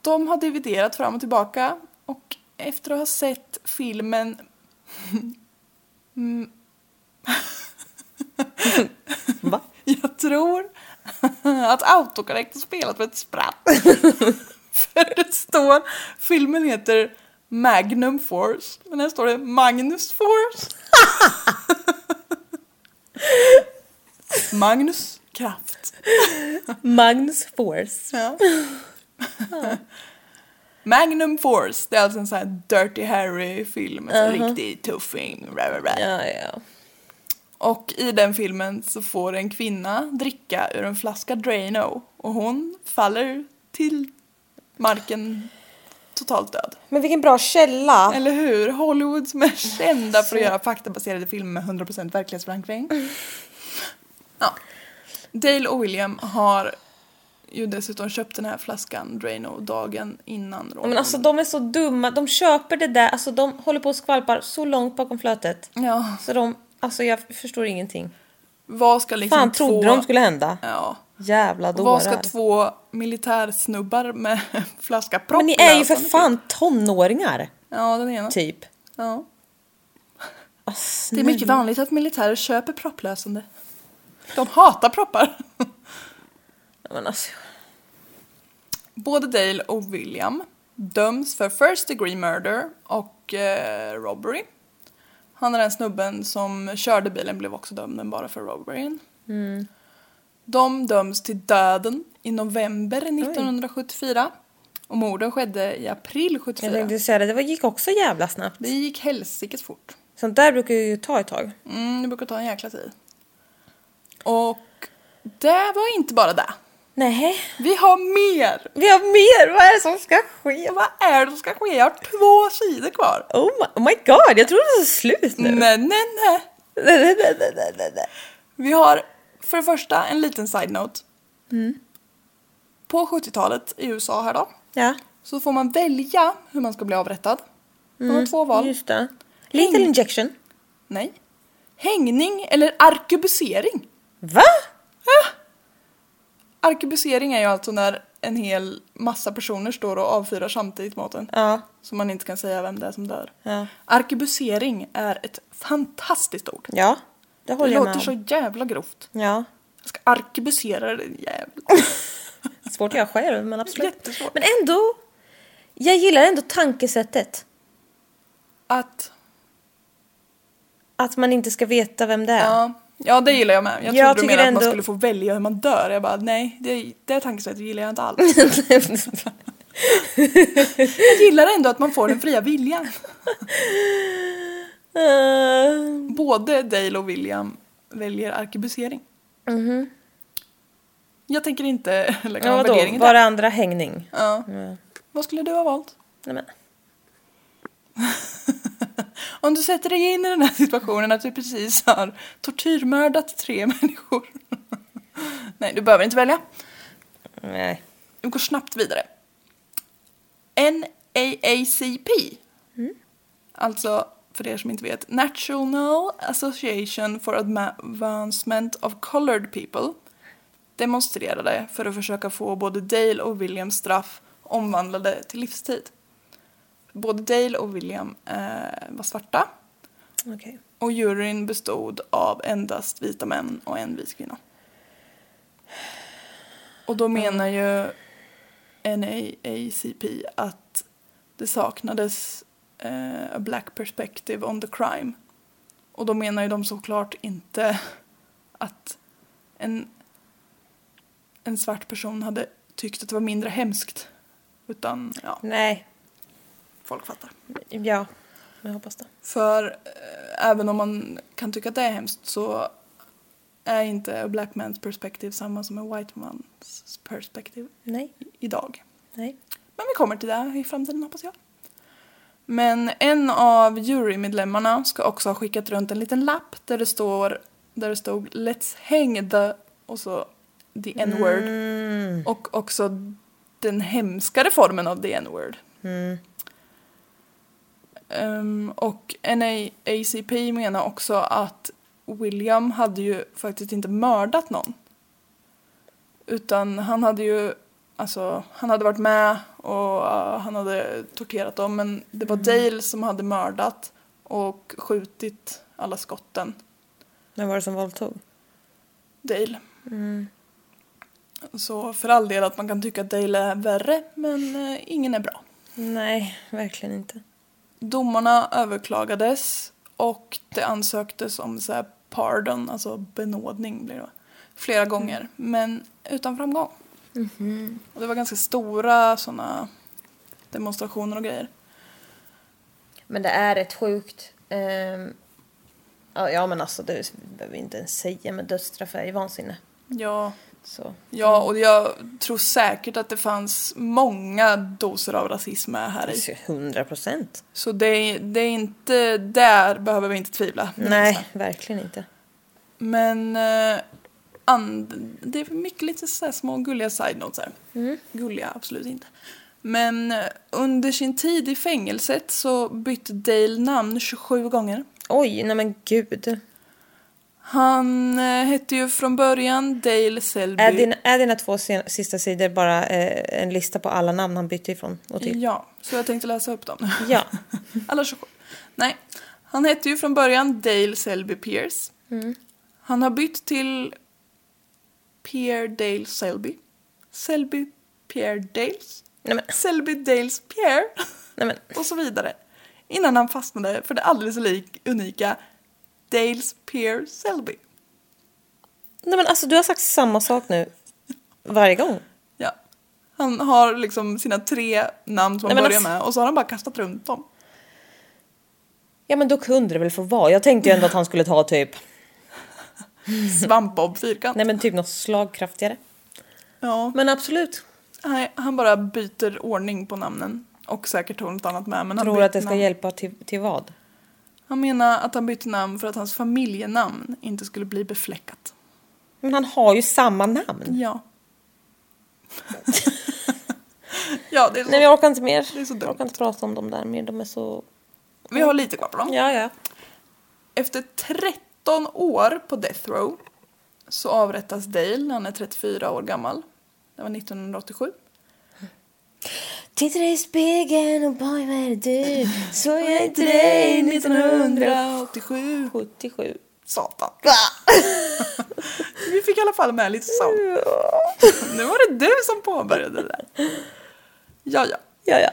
De har dividerat fram och tillbaka och efter att ha sett filmen Va? Jag tror att autokorrekt har spelat för ett spratt. för det står, filmen heter Magnum Force, men här står det Magnus Force. Magnus Kraft. Magnus Force. Ja. Magnum Force, det är alltså en sån här Dirty Harry-film, en riktig tuffing. Bla, bla, bla. Ja, ja. Och i den filmen så får en kvinna dricka ur en flaska Drano och hon faller till marken totalt död. Men vilken bra källa. Eller hur? Hollywood som är kända för att göra faktabaserade filmer med 100% verklighetsförankring. Ja. Dale och William har ju dessutom köpt den här flaskan Drano dagen innan rånet. Men alltså de är så dumma. De köper det där. Alltså de håller på och skvalpar så långt bakom flötet. Ja, Så de, alltså jag förstår ingenting. vad ska liksom Fan två... trodde de skulle hända? Ja. Jävla dårar. Vad ska två militärsnubbar med en flaska propp Men ni är ju för fan tonåringar. Ja, den ena. Typ. Ja. Ah, Det är mycket vanligt att militärer köper propplösande. De hatar proppar. Men alltså, Både Dale och William döms för first degree murder och eh, robbery. Han är den snubben som körde bilen blev också dömd bara för robberyn. De döms till döden i november 1974 och morden skedde i april jag 74. tänkte säga det, det gick också jävla snabbt. Det gick helsikes fort. Sånt där brukar ju ta ett tag. Mm, det brukar ta en jäkla tid. Och det var inte bara det. Nej. Vi har mer! Vi har mer, vad är det som ska ske? Vad är det som ska ske? Jag har två sidor kvar. Oh my, oh my god, jag trodde det var slut nu. Nej, nej, nej. Nej, nej, nej, nej, nej, nej. Vi har för det första en liten side-note. På 70-talet i USA här då, Ja. så får man välja hur man ska bli avrättad. Man har två val. Just det. Little Häng- injection. Nej. Hängning eller arkebusering. Va? Arkebusering är ju alltså när en hel massa personer står och avfyrar samtidigt mot en. Ja. Så man inte kan säga vem det är som dör. Ja. Arkebusering är ett fantastiskt ord. Ja, det Det håller jag med låter om. så jävla grovt. Ja. Jag ska arkebusera det jävla... Svårt att göra själv, men absolut. Jättesvårt. Men ändå. Jag gillar ändå tankesättet. Att... Att man inte ska veta vem det är. Ja, ja det gillar jag med. Jag Jag trodde du menade att man ändå- skulle få välja hur man dör. Jag bara nej, det, det tankesättet gillar jag inte alls. jag gillar ändå att man får den fria viljan. Både Dale och William väljer arkebusering. Jag tänker inte lägga ja, någon vadå? värdering i Var det. det andra hängning? Ja. Vad skulle du ha valt? Nej, men. Om du sätter dig in i den här situationen att du precis har tortyrmördat tre människor. Nej, du behöver inte välja. Nej. Vi går snabbt vidare. NAACP. Alltså, för er som inte vet, National Association for Advancement of Colored People demonstrerade för att försöka få både Dale och Williams straff omvandlade till livstid. Både Dale och William eh, var svarta Okej. och juryn bestod av endast vita män och en vit kvinna. Och då menar ju NAACP att det saknades eh, a black perspective on the crime. Och då menar ju de såklart inte att en, en svart person hade tyckt att det var mindre hemskt. Utan, ja, Nej, folk fattar. ja, jag hoppas det. För eh, även om man kan tycka att det är hemskt så är inte a black man's perspective samma som en white man's perspective Nej, i- idag. nej. Men vi kommer till det i framtiden hoppas jag. Men en av jurymedlemmarna ska också ha skickat runt en liten lapp där det står där det stod Let's hang the och så the n-word och också den hemskare formen av the n-word. Ehm, och NAACP menar också att William hade ju faktiskt inte mördat någon. Utan han hade ju, alltså han hade varit med och uh, han hade torterat dem men det var Dale som hade mördat och skjutit alla skotten. Vem var det som våldtog? Dale. Så för all del att man kan tycka att Dale är värre men eh, ingen är bra. Nej, verkligen inte. Domarna överklagades och det ansöktes om så här pardon, alltså benådning blir det flera gånger, men utan framgång. Och det var ganska stora sådana demonstrationer och grejer. Men det är rätt sjukt. Ehm, ja, ja, men alltså det behöver vi inte ens säga, men dödsstraff är ju vansinne. Ja, Så. ja, och jag tror säkert att det fanns många doser av rasism med här i. Alltså, 100 procent. Så det det är inte, där behöver vi inte tvivla. det minsta. Nej, verkligen inte. Men eh, and, det är mycket lite så små gulliga side notes här. Gulliga, absolut inte. Men eh, under sin tid i fängelset så bytte Dale namn 27 gånger. Oj, nej men gud. Han eh, hette ju från början Dale Selby. Är, din, är dina två sen, sista sidor bara eh, en lista på alla namn han bytte ifrån och till? Ja, så jag tänkte läsa upp dem. Ja. Alla 27. Nej, han hette ju från början Dale Selby Pierce. Han har bytt till Pierre Dale Selby. Selby Pierre Dales. Nej men, Selby Dales Pierre. nej men, och så vidare. Innan han fastnade för det alldeles unika Dales Pierre Selby. nej men alltså du har sagt samma sak nu varje gång. Ja. Han har liksom sina tre namn som han Nej, börjar alltså- med och så har han bara kastat runt dem. Ja men då kunde det väl få vara. Jag tänkte ju ändå att han skulle ta typ, Svampbob fyrkant. nej men typ något slagkraftigare. Ja. Men absolut. Nej, han bara byter ordning på namnen. Och säkert tog något annat med. Men Tror bytte att det ska namn. hjälpa till, till vad? Han menar att han bytte namn för att hans familjenamn inte skulle bli befläckat. Men han har ju samma namn. Ja. ja, det är så. Nej jag orkar inte mer. Det är så dumt. jag orkar inte prata om dem där mer. De är så... Vi har lite kvar på dem. Ja ja. Efter 13 år på Death Row så avrättas Dale när han är 34 år gammal. Det var 1987. Titta dig i spegeln och boy vad är det du? Så jag inte dig dig 1987. 77. Satan. Vi fick i alla fall med lite sånt. Nu var det du som påbörjade det där. Ja, ja. Ja ja.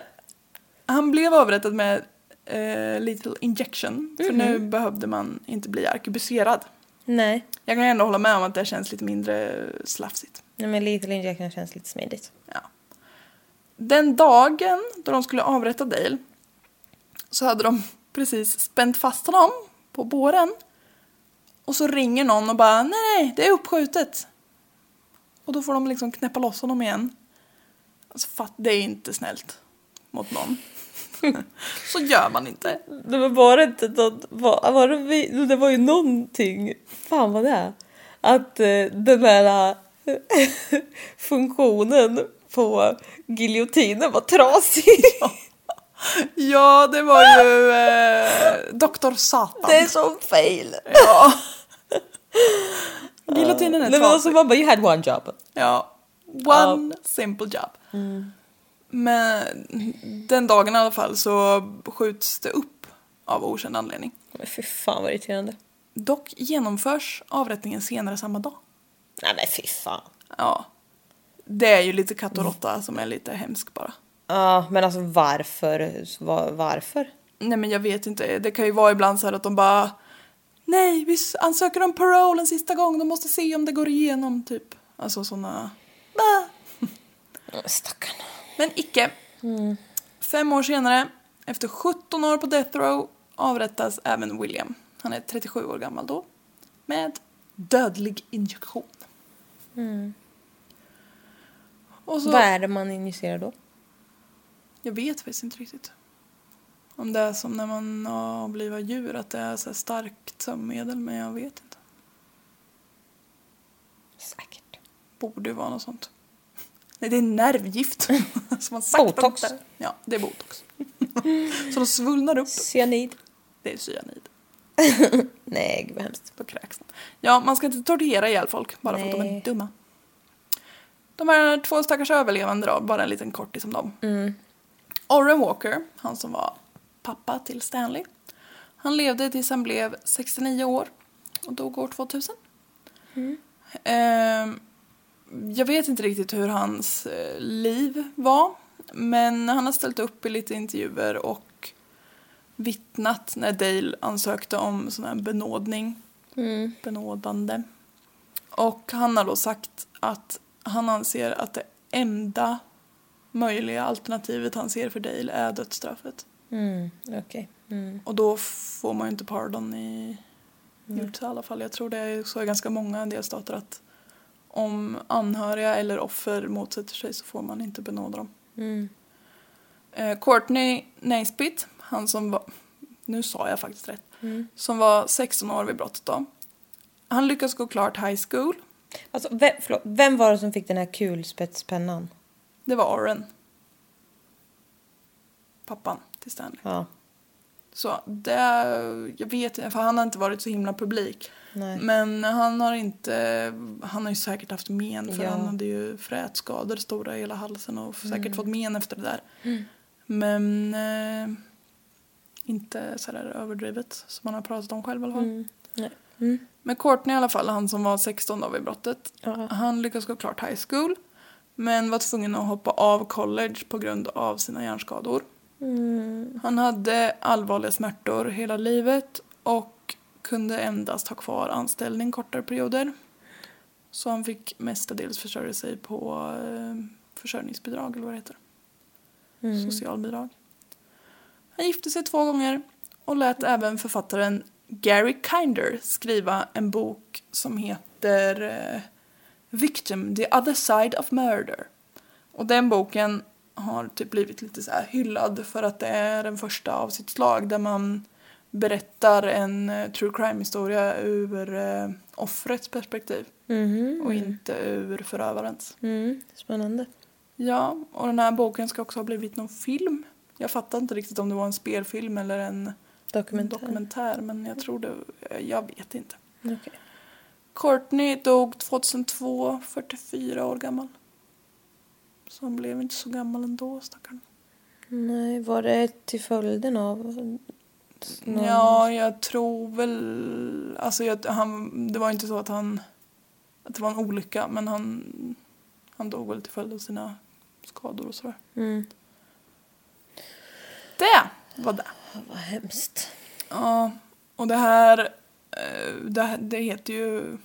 Han blev avrättad med eh, little injection. För nu behövde man inte bli arkebuserad. Nej. Jag kan ändå hålla med om att det känns lite mindre slafsigt. Nej men Little Injection känns lite smidigt. Ja. Den dagen då de skulle avrätta Dale så hade de precis spänt fast honom på båren. Och så ringer någon och bara nej, nej, det är uppskjutet. Och då får de liksom knäppa loss honom igen. Alltså fatt, det är inte snällt mot någon. så gör man inte. Det var bara inte något, var, var det, det var ju någonting, fan vad det är, att eh, den där eh, funktionen på giljotinen var trasig. Ja, det var ju eh, Doktor Satan. Det är så fail. Ja. Giljotinen är Nej men alltså trasig. man bara, you had one job. Ja, one simple job. Men den dagen i alla fall så skjuts det upp av okänd anledning. Men fy fan vad irriterande. Dock genomförs avrättningen senare samma dag. Nej men fy fan. Ja. Det är ju lite katt och råtta som är lite hemsk bara. Ja men alltså varför? Var, varför? Nej men jag vet inte, det kan ju vara ibland så här att de bara Nej, vi ansöker om parole en sista gång, de måste se om det går igenom typ. Alltså sådana... Stackarn. Men icke. Fem år senare, efter 17 år på death row, avrättas även William. Han är 37 år gammal då. Med dödlig injektion. Och så, Vad är det man injicerar då? jag vet faktiskt inte riktigt. Om det är som när man avlivar djur, att det är så starkt sömnmedel, men jag vet inte. Säkert. Borde vara något sånt. Nej, det är nervgift. som man sakta Botox. där. Ja, det är botox. så de svullnar upp. Cyanid. Det är cyanid. Nej, gud vad hemskt. på kräksen. Ja, man ska inte tortera ihjäl folk bara för att de är Nej. dumma. De här två stackars överlevande då, bara en liten kortis om dem. Orren Walker, han som var pappa till Stanley. Han levde tills han blev 69 år och dog år 2000. Ehm, jag vet inte riktigt hur hans eh, liv var. Men han har ställt upp i lite intervjuer och vittnat när Dale ansökte om sån här benådning. Benådande. Och han har då sagt att han anser att det enda möjliga alternativet han ser för Dale är dödsstraffet. Mm, okej. Mm. Och då får man ju inte pardon i Utah i alla fall. Jag tror det är så i ganska många delstater att om anhöriga eller offer motsätter sig så får man inte benåda dem. Mm. Eh, Courtney Naisbitt, han som var, nu sa jag faktiskt rätt, som var 16 år vid brottet då. Han lyckades gå klart high school. Alltså, vem, förlåt, vem var det som fick den här kulspetspennan? Det var Oren. Pappan till Stanley. Ja. Så det, jag vet för han har inte varit så himla publik. Nej. Men han har inte, han har ju säkert haft men för Ja. han hade ju frätskador stora i hela halsen och säkert Mm. fått men efter det där. Men eh, inte sådär överdrivet som man har pratat om själv i alla fall. Mm. Mm. Men Courtney i alla fall, han som var 16 då vid brottet, Ja. han lyckades gå klart high school. Men var tvungen att hoppa av college på grund av sina hjärnskador. Mm. Han hade allvarliga smärtor hela livet och kunde endast ha kvar anställning kortare perioder. Så han fick mestadels försörja sig på eh, försörjningsbidrag eller vad det heter. Socialbidrag. Han gifte sig två gånger och lät även författaren Gary Kinder skriva en bok som heter eh, Victim, the other side of murder. Och den boken har typ blivit lite så hyllad för att det är den första av sitt slag där man berättar en eh, true crime-historia ur eh, offrets perspektiv Mhm. och inte ur förövarens. Mm. Spännande. Ja, och den här boken ska också ha blivit någon film. Jag fattar inte riktigt om det var en spelfilm eller en Dokumentär. dokumentär men jag tror det, jag vet inte. Okej. Courtney dog 2002, 44 år gammal. Så han blev inte så gammal ändå, stackarn. Nej, var det till följden av... någon- Ja, jag tror väl... Alltså, jag, han, det var inte så att han... Att det var en olycka, men han, han dog väl till följd av sina skador och sådär. Mm. Det var det. Vad hemskt. Ja, och det här, eh, det, här- det heter ju...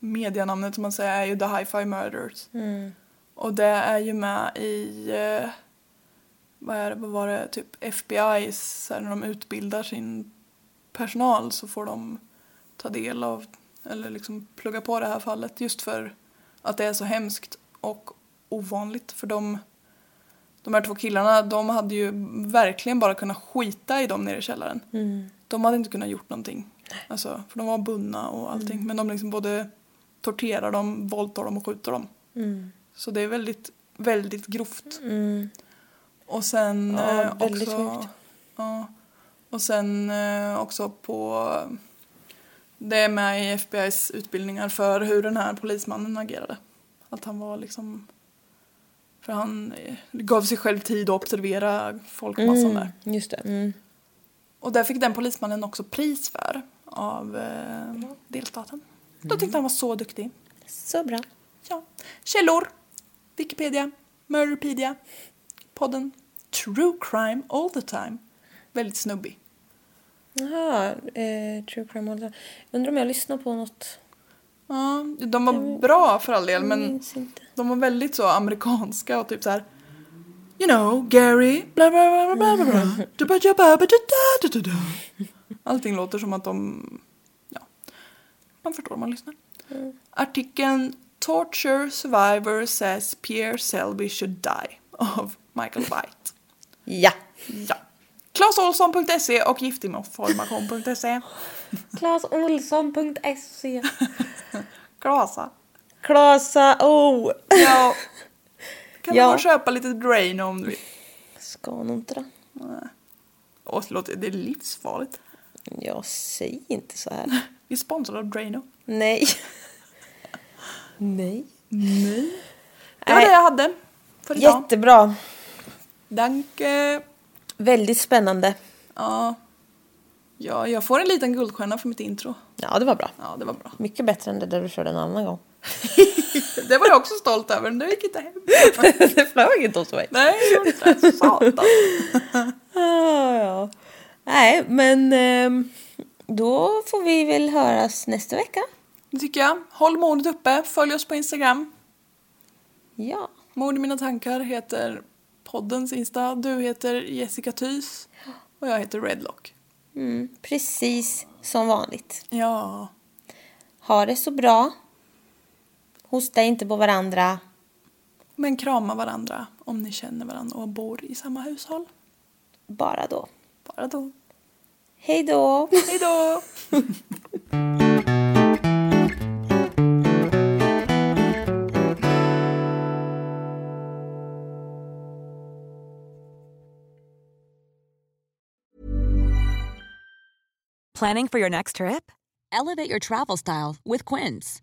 Medianamnet som man säger är ju The Hi-Fi Murders. Mm. Och det är ju med i, eh, vad, är det, vad var det, typ FBI, så här, när de utbildar sin personal så får de ta del av, eller liksom plugga på det här fallet just för att det är så hemskt och ovanligt. För de, de här två killarna, de hade ju verkligen bara kunnat skita i dem nere i källaren. Mm. De hade inte kunnat gjort någonting. Alltså, för de var bundna och allting. Men de liksom både torterar dem, våldtar dem och skjuter dem. Mm. Så det är väldigt, väldigt grovt. Mm. Och sen Ja, eh, också... Ja. Och sen eh, också på... Det är med i FBI's utbildningar för hur den här polismannen agerade. Att han var liksom... För han eh, gav sig själv tid att observera folkmassan där. Mm. Just det. Mm. Och där fick den polismannen också pris för av eh, delstaten. Då tyckte han var så duktig. Så bra. Ja. Källor. Wikipedia. Murderpedia. Podden. True crime all the time. Väldigt snubbig. Jaha, eh, True Crime All Undrar om jag lyssnar på något. Ja, de var bra för all del men. De var väldigt så amerikanska och typ så här. You know, Gary, bla bla bla bla bla bla. Allting låter som att de, ja, man förstår om man lyssnar. Artikeln Torture Survivor says Pierre Selby should die av Michael White. Ja. Ja. ClasOhlson.se och giftinformation.se. Claesolsson.se Klasa. Klasa O. Ja. Kan Ja. och köpa lite Drano om du vill? Ska nog inte det. Åh, förlåt, det är livsfarligt. Jag säger inte så här. Vi är sponsrade av Drano. Nej. Nej. Det var Nej. det jag hade för idag. Jättebra. Danke. Väldigt spännande. Ja. ja, jag får en liten guldstjärna för mitt intro. Ja, det var bra. Ja, det var bra. Mycket bättre än det där du körde en annan gång. Det var jag också stolt över, men det gick inte hem. det flög inte hos mig. Nej, inte. Satan. Ah, ja. Nej, men ehm, då får vi väl höras nästa vecka. Det tycker jag. Håll modet uppe. Följ oss på Instagram. Ja. Mord i mina tankar heter poddens Insta. Du heter Jessica Thys. Och jag heter Redlock. Mm, precis som vanligt. Ja. Ha det så bra. Hosta inte på varandra. Men krama varandra om ni känner varandra och bor i samma hushåll. Bara då. Bara då. Hej då! Hej då! Planning for your next trip? Elevate your travel style with Quince.